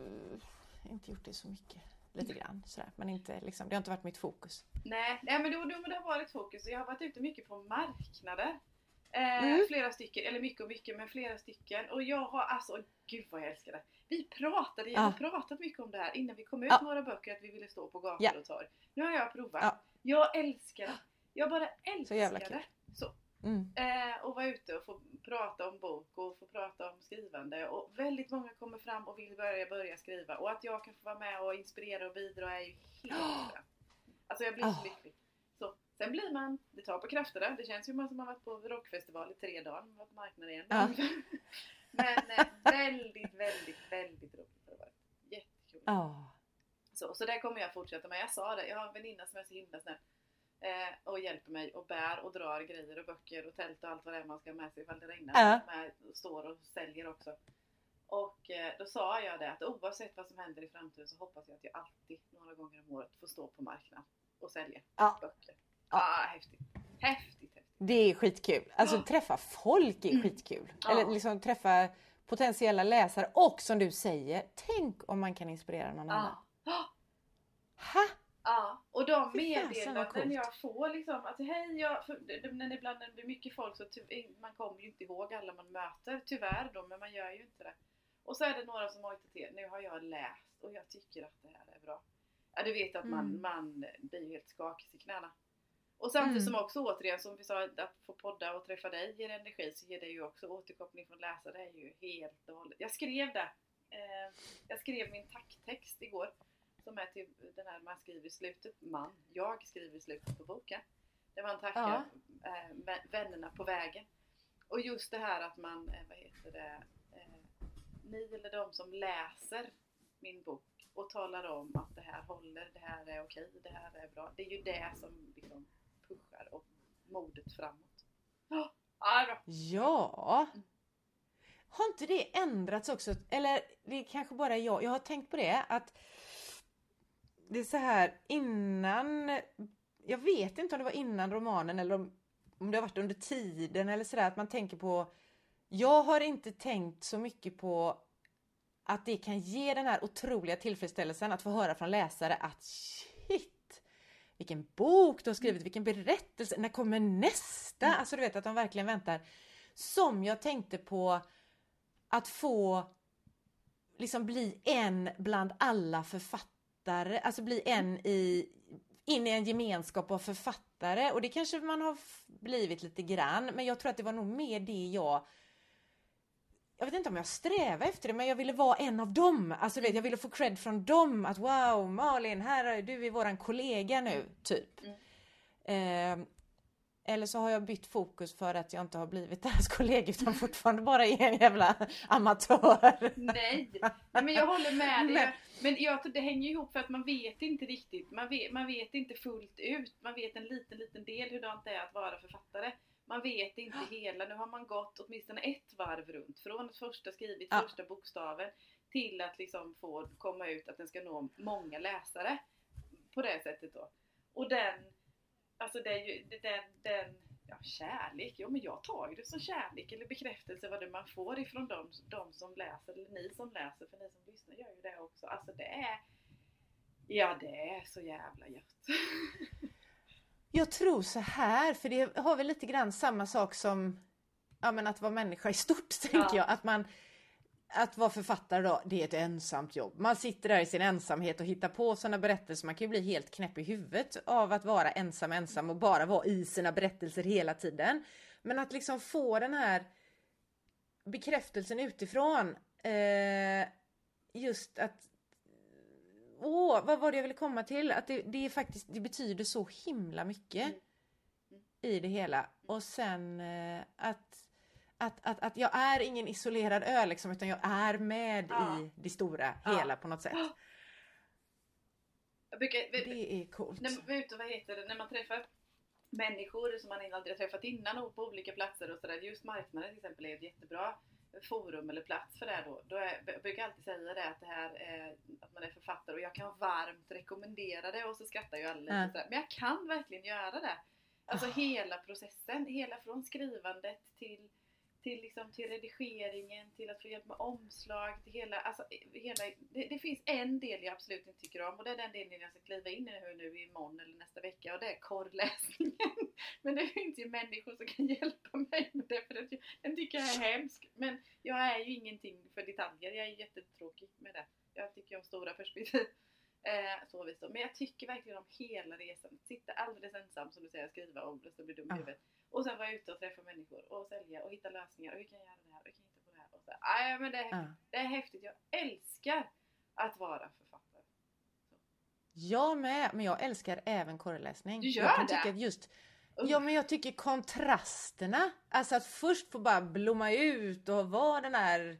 inte gjort det så mycket. Lite grann sådär. Men inte liksom, det har inte varit mitt fokus. Nej, nej men, men det har varit fokus. Jag har varit ute mycket på marknader. Eh, Mm. Flera stycken, eller mycket och mycket men flera stycken. Och jag har alltså, gud vad jag älskar det. Vi pratade, jag har Ja. pratat mycket om det här innan vi kom ut Ja. med våra böcker att vi ville stå på gator Ja. och torg. Nu har jag provat. Ja. Jag älskar det. Jag bara älskar jävla kul. det. Så. Mm. Eh, och vara ute och få prata om bok och få prata om skrivande. Och väldigt många kommer fram och vill börja, börja skriva. Och att jag kan få vara med och inspirera och bidra är ju helt *gasps* bra. Alltså jag blir så Ah. lycklig. Sen blir man, det tar på krafterna. Det känns ju som att man har varit på rockfestival i tre dagar. Man har varit på marknaden igen. Ja. *laughs* Men eh, väldigt, väldigt, väldigt roligt har det varit. Jättekul. Ja. Så, så där kommer jag fortsätta med. Jag sa det, jag har en väninna som är så himla snäll. Eh, och hjälper mig och bär och drar grejer och böcker och tält och allt vad det är man ska ha med sig ifall det regnar. Ja. Med, och står och säljer också. Och eh, då sa jag det att oavsett vad som händer i framtiden så hoppas jag att jag alltid några gånger om året får stå på marknaden och sälja Ja. böcker. Ja. Ah, häftigt. Häftigt, häftigt. Det är skitkul. Alltså Ja. träffa folk är Mm. skitkul. Ja. Eller liksom träffa potentiella läsare och som du säger, tänk om man kan inspirera någon annan. Ja. Ha? Ja, och de meddelanden jag får liksom att hej, jag, när ibland när det blir mycket folk så ty, man kommer ju inte ihåg alla man möter, tyvärr då, men man gör ju inte det. Och så är det några som har till nu har jag läst och jag tycker att det här är bra. Ja, du vet att man, Mm. man blir helt skakig i knäna. Och samtidigt Mm. som också återigen, som vi sa, att få podda och träffa dig ger energi så ger det ju också återkoppling från läsare. Är ju helt och hållet. Jag skrev det. Eh, jag skrev min tacktext igår. Som är till den här man skriver i slutet, man, jag skriver i slutet på boken. Där man tackar eh, vä- vännerna på vägen. Och just det här att man, eh, vad heter det, eh, ni eller de som läser min bok och talar om att det här håller, det här är okej, det här är bra. Det är ju det som liksom pushar och modet framåt. Ja, ja. Ja. Har inte det ändrats också? Eller det är kanske bara jag. Jag har tänkt på det att det är så här innan. Jag vet inte om det var innan romanen eller om, om det har varit under tiden eller sådär att man tänker på. Jag har inte tänkt så mycket på att det kan ge den här otroliga tillfredsställelsen att få höra från läsare att vilken bok du har skrivit, vilken berättelse, när kommer nästa? Mm. Alltså du vet att de verkligen väntar. Som jag tänkte på att få liksom bli en bland alla författare, alltså bli en i, in i en gemenskap av författare och det kanske man har blivit lite grann men jag tror att det var nog mer det jag jag vet inte om jag strävade efter det men jag ville vara en av dem. Alltså vet, jag ville få cred från dem att wow Malin, här är du är våran kollega nu, typ. Mm. Eh, Eller så har jag bytt fokus för att jag inte har blivit deras kollega utan *laughs* fortfarande bara är en jävla amatör. Nej, Nej men jag håller med dig. Men- Men jag tror det hänger ihop för att man vet inte riktigt. Man vet, man vet inte fullt ut. Man vet en liten, liten del hur det är att vara författare. Man vet inte hela. Nu har man gått åtminstone ett varv runt. Från att första skrivit Ja. första bokstaven till att liksom få komma ut att den ska nå många läsare. På det sättet då. Och den, alltså det är ju, den, den ja, kärlek, jo men jag tar ju det som kärlek eller bekräftelse vad det man får ifrån de, de som läser, eller ni som läser, för ni som lyssnar gör ju det också. Alltså det är, ja det är så jävla gött. *laughs* Jag tror så här, för det har väl lite grann samma sak som ja, men att vara människa i stort, *laughs* tänker Ja. jag. Att, man, att vara författare då, det är ett ensamt jobb. Man sitter där i sin ensamhet och hittar på sådana berättelser. Man kan ju bli helt knäpp i huvudet av att vara ensam, ensam och bara vara i sina berättelser hela tiden. Men att liksom få den här bekräftelsen utifrån. Eh, just att Åh, vad var det jag ville komma till? Att det, det är faktiskt, det betyder så himla mycket i det hela. Och sen eh, att, att, att, att jag är ingen isolerad ö liksom, utan jag är med Ja. i det stora, Ja. hela på något sätt. Brukar, Det är coolt. när ute, vad heter det, när man träffar människor som man aldrig har träffat innan och på olika platser och sådär. Just marknaden till exempel är ett jättebra forum eller plats för det här då. då är, jag brukar alltid säga det att det här är, att man är författare och jag kan varmt rekommendera det och så skrattar ju alla lite Ja. sådär. Men jag kan verkligen göra det. Alltså Ah. hela processen, hela från skrivandet till till, liksom, till redigeringen, till att få hjälp med omslag, till hela, alltså, hela det, det finns en del jag absolut inte tycker om och det är den delen jag ska kliva in i nu, nu imorgon eller nästa vecka och det är korrläsningen. *laughs* Men det finns ju människor som kan *laughs* hjälpa mig med det för den tycker jag är hemsk. Men jag är ju ingenting för detaljer, jag är jättetråkig med det. Jag tycker om stora perspektiv. *laughs* Eh, så. Men jag tycker verkligen om hela resan. Sitta alldeles ensam som du säger och skriva om det blir dum i huvudet. Och sen vara ute och träffa människor och sälja och hitta lösningar. Och hur kan jag göra det här? Och hur kan jag hitta på det här? Och så, här. Nej, men det, är, Ja. det är häftigt. Jag älskar att vara författare. Jag med, men jag älskar även korreläsning. Du gör jag kan det? tycka just. Ja men jag tycker kontrasterna, alltså att först få bara blomma ut och vara den här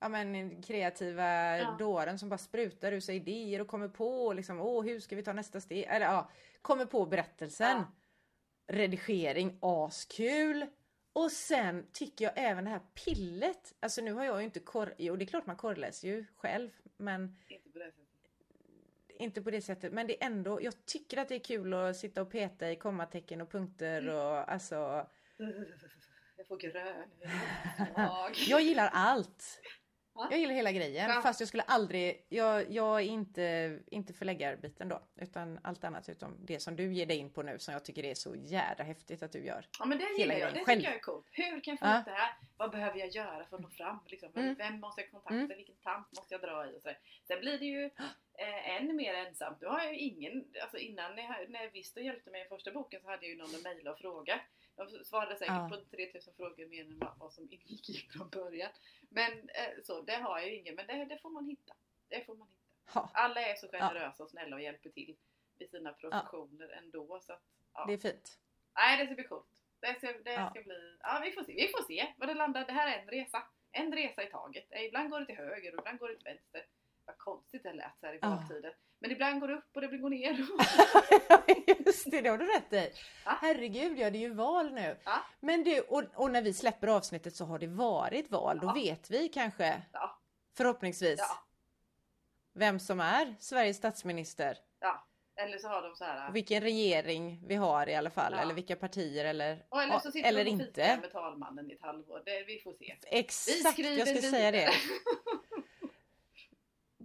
ja, men, kreativa Ja. dåren som bara sprutar ur sig idéer och kommer på liksom, åh hur ska vi ta nästa steg? Eller ja, kommer på berättelsen. Ja. Redigering, askul. Och sen tycker jag även det här pillet, alltså nu har jag ju inte korr, jo det är klart man korrläser ju själv men Inte på det sättet. Inte på det sättet, men det är ändå, jag tycker att det är kul att sitta och peta i kommatecken och punkter Mm. och alltså Jag får grön jag. *laughs* Jag gillar allt. Ja. Jag gillar hela grejen Ja. fast jag skulle aldrig, jag, jag är inte, inte förläggarbiten då utan allt annat utom det som du ger dig in på nu som jag tycker är så jädra häftigt att du gör. Ja men det gillar jag, det själv. tycker jag är coolt. Hur kan jag få Ja. det här? Vad behöver jag göra för att nå fram? Liksom? Mm. Vem måste jag kontakta? Mm. Vilken tant måste jag dra i? Och sådär. Sen blir det ju eh, än mer ensamt. Nu har ju ingen, alltså innan när, när Visto hjälpte mig i första boken så hade jag ju någon att mejla och fråga. De svarade säkert Ja. på 3000 frågor mer än vad, som ingick från början. Men eh, så, det har jag ju ingen. Men det, det får man hitta. Det får man hitta. Ja, Alla är så generösa och snälla och hjälper till i sina professioner ändå. Så att, det är fint. Nej, det ska bli coolt. Det ska, det ska bli... Ja, vi får se. Vi får se vad det landar. Det här är en resa. En resa i taget. Eh, Ibland går det till höger och ibland går det till vänster. Vad konstigt det lät så här i Ja. valtiden. Men ibland går det upp och det går ner. *laughs* Just det, det har du rätt i. Ja. Herregud, ja det är ju val nu. Ja. Men du, och, och när vi släpper avsnittet så har det varit val. Då Ja. vet vi kanske, Ja. förhoppningsvis, vem som är Sveriges statsminister. ja. Eller så har de så här... Och vilken regering vi har i alla fall, Ja. eller vilka partier eller, Och eller så sitter eller de och inte. med talmannen i ett halvår. Det, vi får se. Vi Exakt, skriver jag ska säga det. *laughs*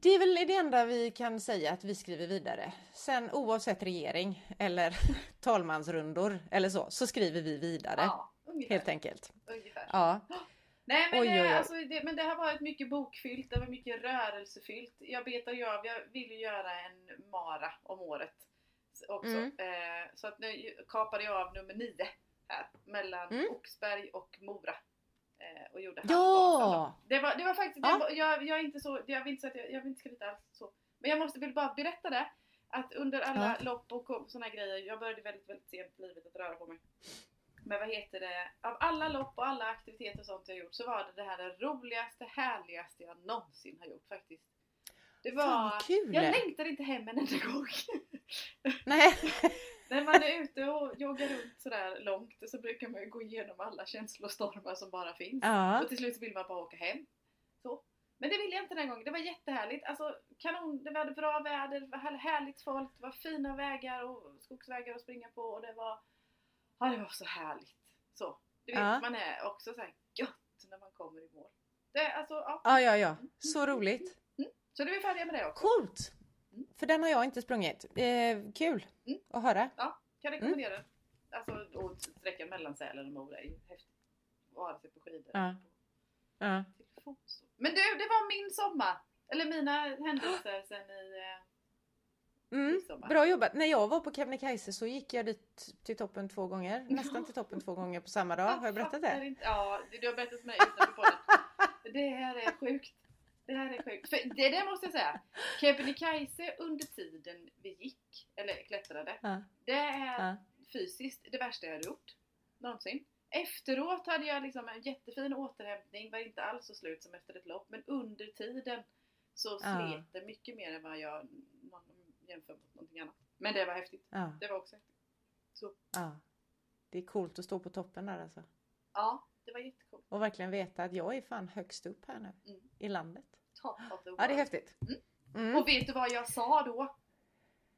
Det är väl det enda vi kan säga att vi skriver vidare. Sen oavsett regering eller *laughs* talmansrundor eller så, så skriver vi vidare. Ja, ungefär. Helt enkelt. ungefär. Ja, *gasps* Nej men, Oj, det, oj, oj. Alltså, det, men det har varit mycket bokfyllt, det var mycket rörelsefyllt. Jag betar ju av, jag vill ju göra en Mara om året också. Mm. Eh, så att nu kapade jag av nummer nio här mellan Mm. Oxberg och Mora. Eh, och gjorde Ja! Det var, det var faktiskt, Ja. det jag, jag är inte så, jag vill inte, jag, jag vill inte skryta alls så. Men jag måste väl bara berätta det. Att under alla Ja. lopp och sådana grejer, jag började väldigt, väldigt sent i livet att röra på mig. Men vad heter det? Av alla lopp och alla aktiviteter och sånt jag gjort så var det det här det roligaste, härligaste jag någonsin har gjort faktiskt. Det var... Fan kul! Jag längtar inte hem en enda gång. *laughs* Nej. *laughs* När man är ute och joggar runt sådär långt så brukar man ju gå igenom alla känslostormar som bara finns. Ja. Och till slut vill man bara åka hem. Så. Men det ville jag inte den här gången. Det var jättehärligt. Alltså kanon, det var bra väder, det var här- härligt folk, det var fina vägar och skogsvägar att springa på och det var... Ja, det var så härligt. Så. Du vet, Ja. man är också så här gött när man kommer i mål. Det, alltså, ja. Ja, ja, ja. Så roligt. Så du är färdiga med det också? Coolt! För den har jag inte sprungit. Eh, kul Mm. att höra. Ja, kan rekommendera den. Alltså, och sträckan mellan Sälen och Mora är ju häftigt. Vare sig på skidor Ja. Ja. Men du, det var min sommar! Eller mina händelser *gasps* sen i eh, Mm. Bra jobbat! När jag var på Kebnekaise så gick jag dit till toppen två gånger. Nästan till toppen två gånger på samma dag. Har jag berättat det? Ja, du har berättat för mig utanför podden. *laughs* Det här är sjukt. Det här är sjukt. För det där måste jag säga. Kebnekaise under tiden vi gick, eller klättrade, Ja. det är Ja. fysiskt det värsta jag hade gjort. Någonsin. Efteråt hade jag liksom en jättefin återhämtning, var inte alls så slut som efter ett lopp. Men under tiden så Ja. slet det mycket mer än vad jag jämför mot någonting annat. Men det var häftigt. Ja. Det var också häftigt. Så ja. Det är coolt att stå på toppen där alltså. ja, det var jättecoolt. Och verkligen veta att jag är fan högst upp här nu. Mm. I landet. The Ja, det är häftigt. Mm. Och vet du vad jag sa då?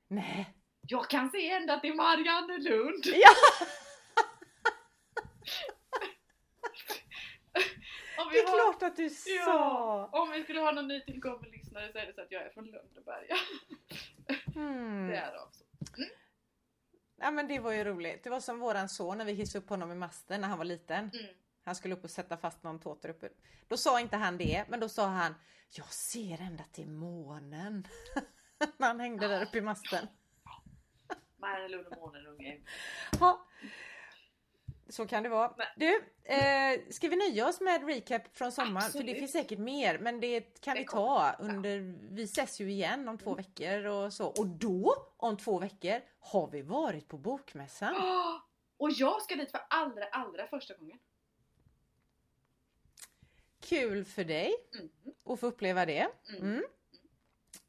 Nej. Jag kan se ända till Mariannelund! *laughs* Ja! *laughs* Det är har- klart att du Ja, sa! om vi skulle ha någon nytillkommen lyssnare så är det så att jag är från Lönneberga. *laughs* Mm. Därav så. Ja men det var ju roligt. Det var som våran son när vi hissade upp honom i masten när han var liten. Mm. Han skulle upp och sätta fast någon tåt där uppe. Då sa inte han det, men då sa han Jag ser ända till månen. *laughs* när han hängde där uppe i masten. *laughs* Och. Ja. Så kan det vara. Du, eh, ska vi nöja oss med recap från sommaren? För det finns säkert mer, men det kan Det vi ta under... Vi ses ju igen om två veckor och så. Och då, om två veckor, har vi varit på Bokmässan. Åh! *gasps* Och jag ska dit för allra, allra första gången. Kul för dig Mm. att få uppleva det. Mm. Mm.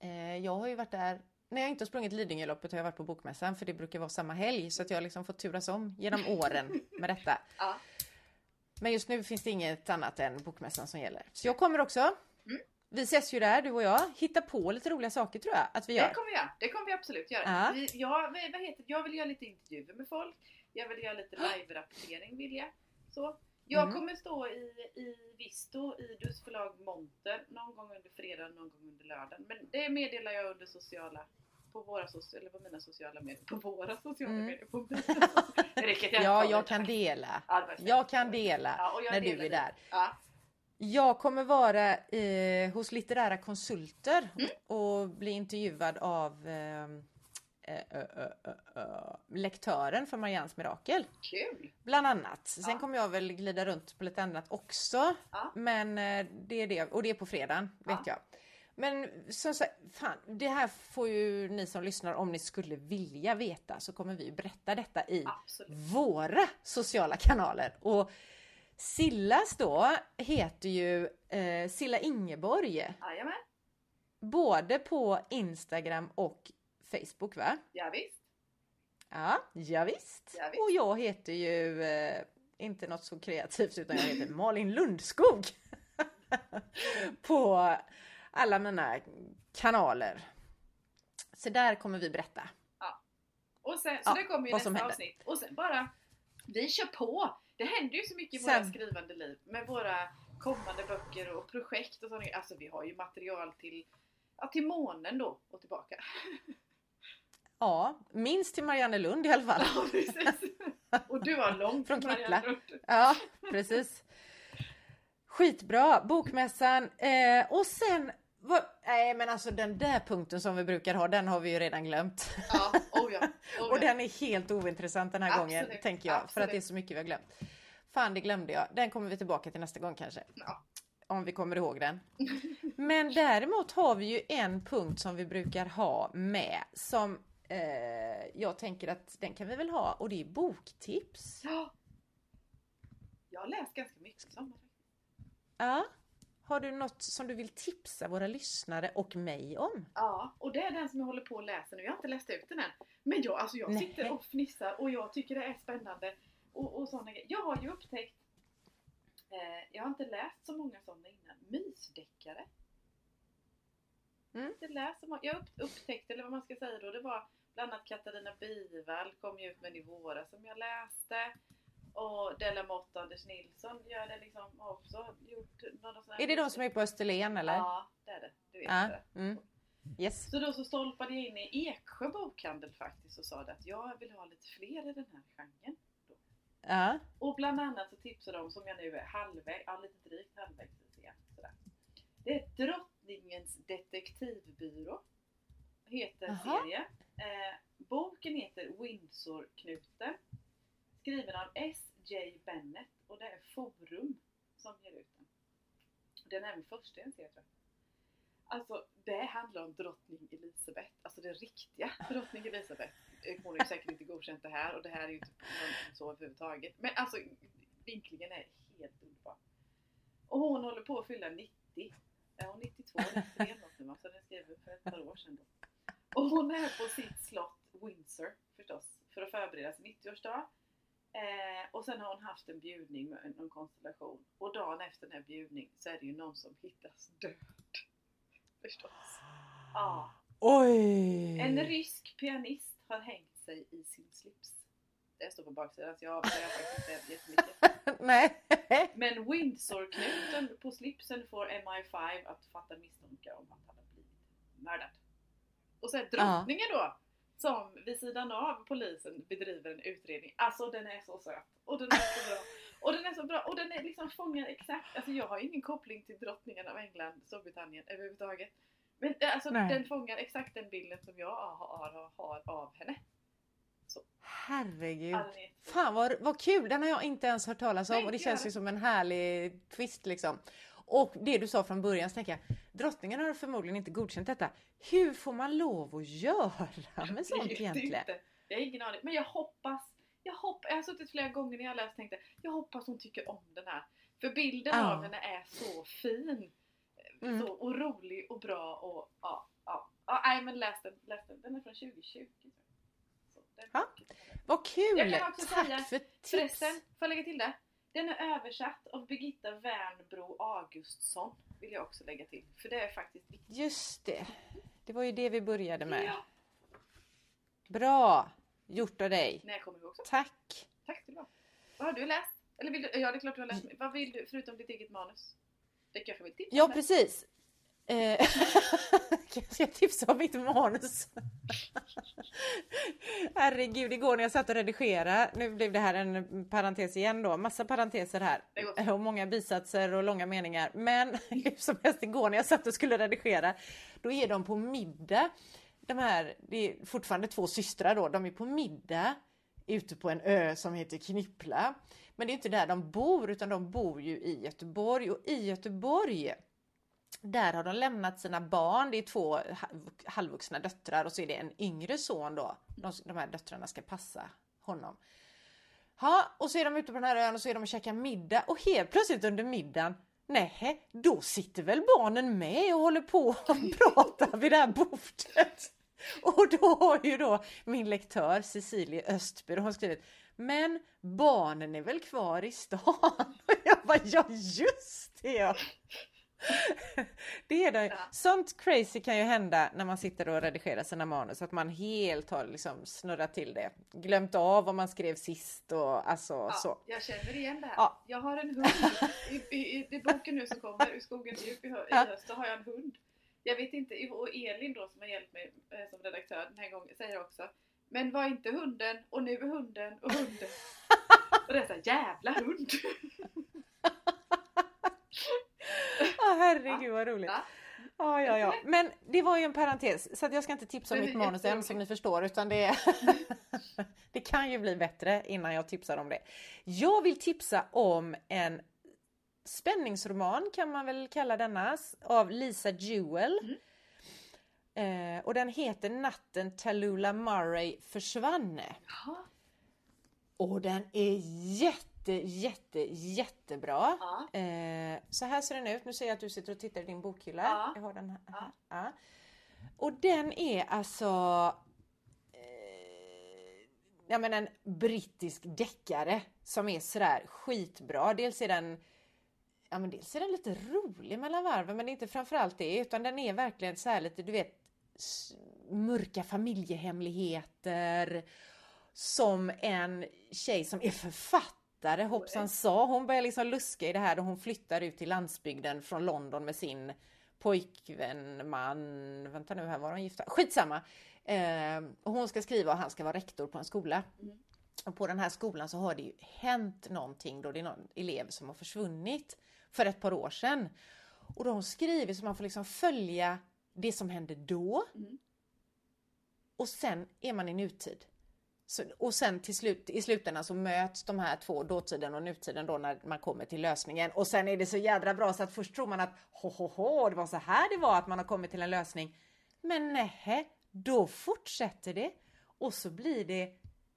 Eh, jag har ju varit där, när jag inte har sprungit Lidingöloppet har jag varit på Bokmässan för det brukar vara samma helg så att jag har liksom fått turas om genom *laughs* åren med detta. Ja. Men just nu finns det inget annat än Bokmässan som gäller. Så jag kommer också. Mm. Vi ses ju där du och jag. Hitta på lite roliga saker tror jag att vi gör. Det kommer vi göra. Det kommer vi absolut göra. Ja. Vi, jag, vad vad heter, jag vill göra lite intervjuer med folk. Jag vill göra lite live-rapportering vill jag. Så. Jag Mm. kommer stå i, i Visto, i Dus förlag Monter, någon gång under fredag, någon gång under lördagen. Men det meddelar jag under sociala, på våra sociala, eller på mina sociala medier. På våra sociala Mm. medier. På mina *laughs* sociala, Ja, jag kan dela. Jag kan dela Ja, jag när du är det. där. Ja. Jag kommer vara eh, hos litterära konsulter Mm. och bli intervjuad av eh, eh, lektören för Marians mirakel. Kul! Bland annat. Sen Ja. kommer jag väl glida runt på lite annat också. Ja. Men eh, det är det. Och det är på fredagen, vet Ja. jag. Men som sagt, fan, det här får ju ni som lyssnar, om ni skulle vilja veta, så kommer vi berätta detta i Absolut. våra sociala kanaler. Och Sillas då heter ju eh, Silla Ingeborg. Jajamän. Både på Instagram och Facebook va? Ja, visst. Ja, ja visst. Ja, visst. Och jag heter ju eh, inte något så kreativt utan jag heter Malin Lundskog. *laughs* på alla mina kanaler. Så där kommer vi berätta. Och sen, så Ja, det kommer ju nästa händer. avsnitt. Och sen bara, vi kör på! Det händer ju så mycket i Sen- våra skrivande liv med våra kommande böcker och projekt och sånt. Alltså vi har ju material till, ja, till månen då och tillbaka. *laughs* Ja, minst till Marianne Lund i alla fall. Ja, precis. Och du har långt Från till Knippla. Marianne Lund. Ja, precis. Skitbra, Bokmässan. Eh, och sen, vad, nej men alltså den där punkten som vi brukar ha, den har vi ju redan glömt. Ja, oh ja. Oh *laughs* Och ja. den är helt ointressant den här gången, Absolut, tänker jag. För att absolut. det är så mycket vi har glömt. Fan, det glömde jag. Den kommer vi tillbaka till nästa gång kanske. Ja. Om vi kommer ihåg den. Men däremot har vi ju en punkt som vi brukar ha med som eh, jag tänker att den kan vi väl ha och det är boktips. Ja, Jag har läst ganska mycket sommar. Ja. Har du något som du vill tipsa våra lyssnare och mig om? Ja, och det är den som jag håller på att läsa nu. Jag har inte läst ut den än. Men jag, alltså jag Nej. sitter och fnissar och jag tycker det är spännande. Och, och såna. Jag har ju upptäckt, eh, jag har inte läst så många sådana innan, mysdeckare. Mm. läst så många. Jag upp, upptäckte, eller vad man ska säga då, det var bland annat Katarina Bivall kom ju ut med våras som jag läste. Och Della Motta Anders Nilsson gör det liksom också gjort några sådana Är det de som är på Österlen eller? Ja, det är det. Du vet Ja. det. Mm. Yes. Så då så stolpade jag in i Eksjö bokhandel faktiskt och sa det att jag vill ha lite fler i den här genren. Ja. Och bland annat så tipsade de, som jag nu är halvvägs, ja lite drygt halvvägs igen, sådär. Det är Drottningens detektivbyrå. Heter Jaha. serien. Eh, boken heter Windsor-knuten. Skriven av S.J. Bennett och det är Forum som ger ut den. Den är min första jag ser tror jag. Alltså det handlar om drottning Elisabeth, alltså det riktiga drottning Elisabeth. Eh, Hon är ju säkert inte godkänt det här och det här är ju inte så överhuvudtaget. Men alltså vinklingen är helt underbar. Och hon håller på att fylla 90. Är hon 92 eller 93 något nu? Så den skrev för ett par år sedan då. Och hon är på sitt slott Windsor förstås för att förbereda sin 90-årsdag. Eh, och sen har hon haft en bjudning med någon konstellation. Och dagen efter den här bjudningen så är det ju någon som hittas död. Förstås. Ja. Oj! En rysk pianist har hängt sig i sin slips. Det står på baksidan så jag avslöjar faktiskt inte *laughs* jättemycket. Nej. Men Windsor-knuten på slipsen får MI5 att fatta misstankar om att han har blivit mördad. Och så är drottningen då, som vid sidan av polisen bedriver en utredning. Alltså den är så söt. Och den är så bra. Och den är så bra. Och den är liksom fångar exakt. Alltså jag har ingen koppling till drottningen av England, Storbritannien överhuvudtaget. Men eh, alltså Nej. den fångar exakt den bilden som jag har, har, har av henne. Herregud. Ja, den är jättefin. Fan vad, vad kul, den har jag inte ens hört talas om Nej, och det känns ju som en härlig twist liksom. Och det du sa från början så tänker jag, drottningen har förmodligen inte godkänt detta. Hur får man lov att göra med sånt egentligen? Inte. Jag har ingen aning. Men jag hoppas. Jag, hopp, jag har suttit flera gånger när jag läst och tänkte jag hoppas hon tycker om den här. För bilden Ja. av henne är så fin. Mm. Så, och rolig och bra och ja. ja. ja nej men läs den, läs den. Den är från 2020. tror jag. Så, den Ja. Vad kul! Jag kan också Tack säga, för tips! Förresten, får jag lägga till det? Den är översatt av Birgitta Wernbro Augustsson. Vill jag också lägga till. För det är faktiskt viktigt. Just det, det var ju det vi började med. Ja. Bra gjort av dig! När kommer ihåg också. Tack! Tack ska du ha. Vad har du läst? Eller vill du, ja det är klart du har läst. Vad vill du förutom ditt eget manus? Det kanske vill tipsa Ja precis! Eh, *laughs* Ska jag tipsa om mitt manus? *laughs* Herregud, igår när jag satt och redigerade, nu blev det här en parentes igen då, massa parenteser här och många bisatser och långa meningar. Men *laughs* hur som helst igår när jag satt och skulle redigera, då är de på middag. De här, det är fortfarande två systrar då, de är på middag ute på en ö som heter Knippla. Men det är inte där de bor utan de bor ju i Göteborg och i Göteborg där har de lämnat sina barn, det är två halvvuxna döttrar och så är det en yngre son då. De, de här döttrarna ska passa honom. Ja, och så är de ute på den här ön och så är de och käkar middag och helt plötsligt under middagen Nej, då sitter väl barnen med och håller på och *laughs* pratar vid det här bordet. Och då har ju då min lektör Cecilie Östby, hon har skrivit Men barnen är väl kvar i stan? *laughs* Och jag bara, ja just det ja! *laughs* Det är det. Ja. Sånt crazy kan ju hända när man sitter och redigerar sina manus, att man helt har liksom snurrat till det. Glömt av vad man skrev sist och alltså Ja, så. jag känner igen det här. Ja. Jag har en hund. I, i, i, boken nu som kommer, Ur skogens djup i, hö, i höst, så har jag en hund. Jag vet inte, och Elin då som har hjälpt mig eh, som redaktör den här gången säger också Men var inte hunden och nu är hunden och hunden. *laughs* Och det är såhär, jävla hund! *laughs* Åh *laughs* herregud vad roligt. Ja. Ja, ja, ja. Men det var ju en parentes så att jag ska inte tipsa om mitt manus än som ni förstår utan det, *laughs* det kan ju bli bättre innan jag tipsar om det. Jag vill tipsa om en spänningsroman kan man väl kalla denna av Lisa Jewell. Eh, och den heter Natten Tallulah Murray försvann. Jaha. Och den är jätte, jätte, jättebra. Ja. Eh, så här ser den ut. Nu ser jag att du sitter och tittar i din bokhylla. Ja. Jag har den här. Ja. Ja. Och den är alltså eh, ja, men en brittisk deckare som är sådär skitbra. Dels är den Ja men dels är den lite rolig mellan varven men det är inte framförallt det utan den är verkligen så här lite du vet mörka familjehemligheter som en tjej som är författare hoppsan sa. Hon börjar liksom luska i det här då hon flyttar ut till landsbygden från London med sin pojkvän, man, vänta nu här var de gifta, skitsamma. Eh, och hon ska skriva och han ska vara rektor på en skola. Mm. Och på den här skolan så har det ju hänt någonting då det är någon elev som har försvunnit för ett par år sedan. Och då har hon skrivit så man får liksom följa det som hände då. Mm. Och sen är man i nutid. Så, och sen till slut, i slutändan så möts de här två, dåtiden och nutiden då när man kommer till lösningen. Och sen är det så jädra bra så att först tror man att ho, ho, ho, det var så här det var att man har kommit till en lösning. Men nej, då fortsätter det. Och så blir det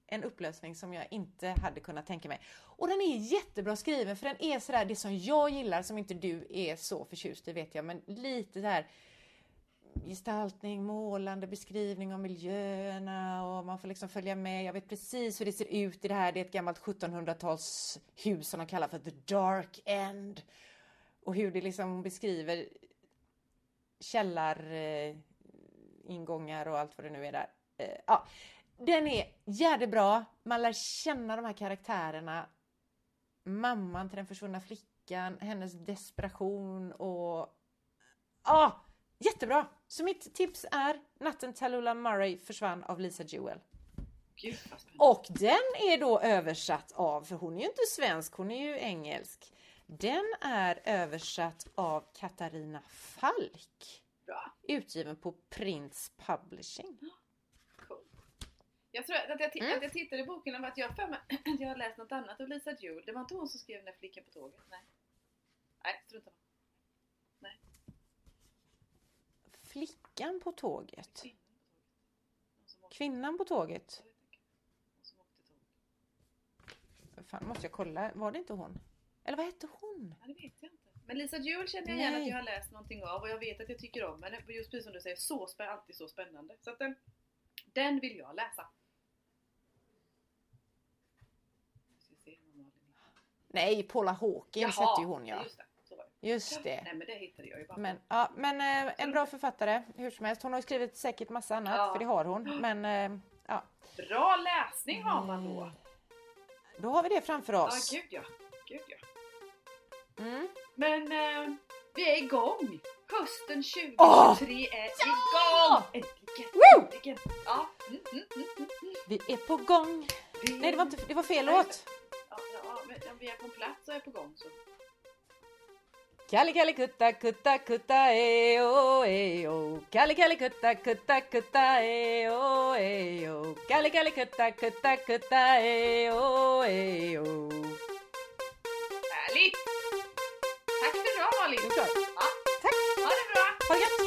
en upplösning som jag inte hade kunnat tänka mig. Och den är jättebra skriven för den är sådär det som jag gillar som inte du är så förtjust i vet jag men lite där gestaltning, målande beskrivning av miljöerna och man får liksom följa med. Jag vet precis hur det ser ut i det här. Det är ett gammalt 1700-talshus som de kallar för the dark end. Och hur det liksom beskriver källar ingångar och allt vad det nu är där. Eh, ja, den är jättebra. bra. Man lär känna de här karaktärerna. Mamman till den försvunna flickan, hennes desperation och... Ja, jättebra! Så mitt tips är Natten Tallulah Murray försvann av Lisa Jewell. Och den är då översatt av, för hon är ju inte svensk, hon är ju engelsk. Den är översatt av Katarina Falk. Bra. Utgiven på Prince Publishing. Cool. Jag tror att jag, Mm. att jag tittade i boken och att jag för mig att *clears throat* jag har läst något annat av Lisa Jewell. Det var inte hon som skrev den där flickan på tåget? Nej. Nej, strunta samma. Flickan på tåget. Kvinnan på tåget. Fan, måste jag kolla. Var det inte hon? Eller vad hette hon? Ja, det vet jag inte. Men Lisa Jewell känner jag igen att jag har läst någonting av och jag vet att jag tycker om henne. Just precis som du säger, så spä- alltid så spännande. Så att den, den vill jag läsa. Nej, Paula Hawkins hette ju hon ja. Just det. Just det. Nej men det hittade jag ju bara. Men, ja, men eh, en bra författare hur som helst. Hon har skrivit säkert massa annat, Ja. för det har hon. *gasps* Men eh, ja, Bra läsning har man då. då har vi det framför Ja, oss. gud ja. Gud ja. Mm. Men eh, vi är igång! Hösten 2023 Åh! är igång! Äntligen! Woo! Äntligen! Ja. Mm, mm, mm, mm. Vi är på gång. Vi- Nej, det var, inte, det var fel låt. Ja, ja, men vi är på plats och är på gång så. Kalle kalle kutta kutta kutta eo eo Kalle kalle kutta kutta kutta eo eo Kalle kalle kutta kutta kutta eo eo Härligt! Tack för idag Malin! Det är klart. Ja, Tack! ha det bra! Ha det gött!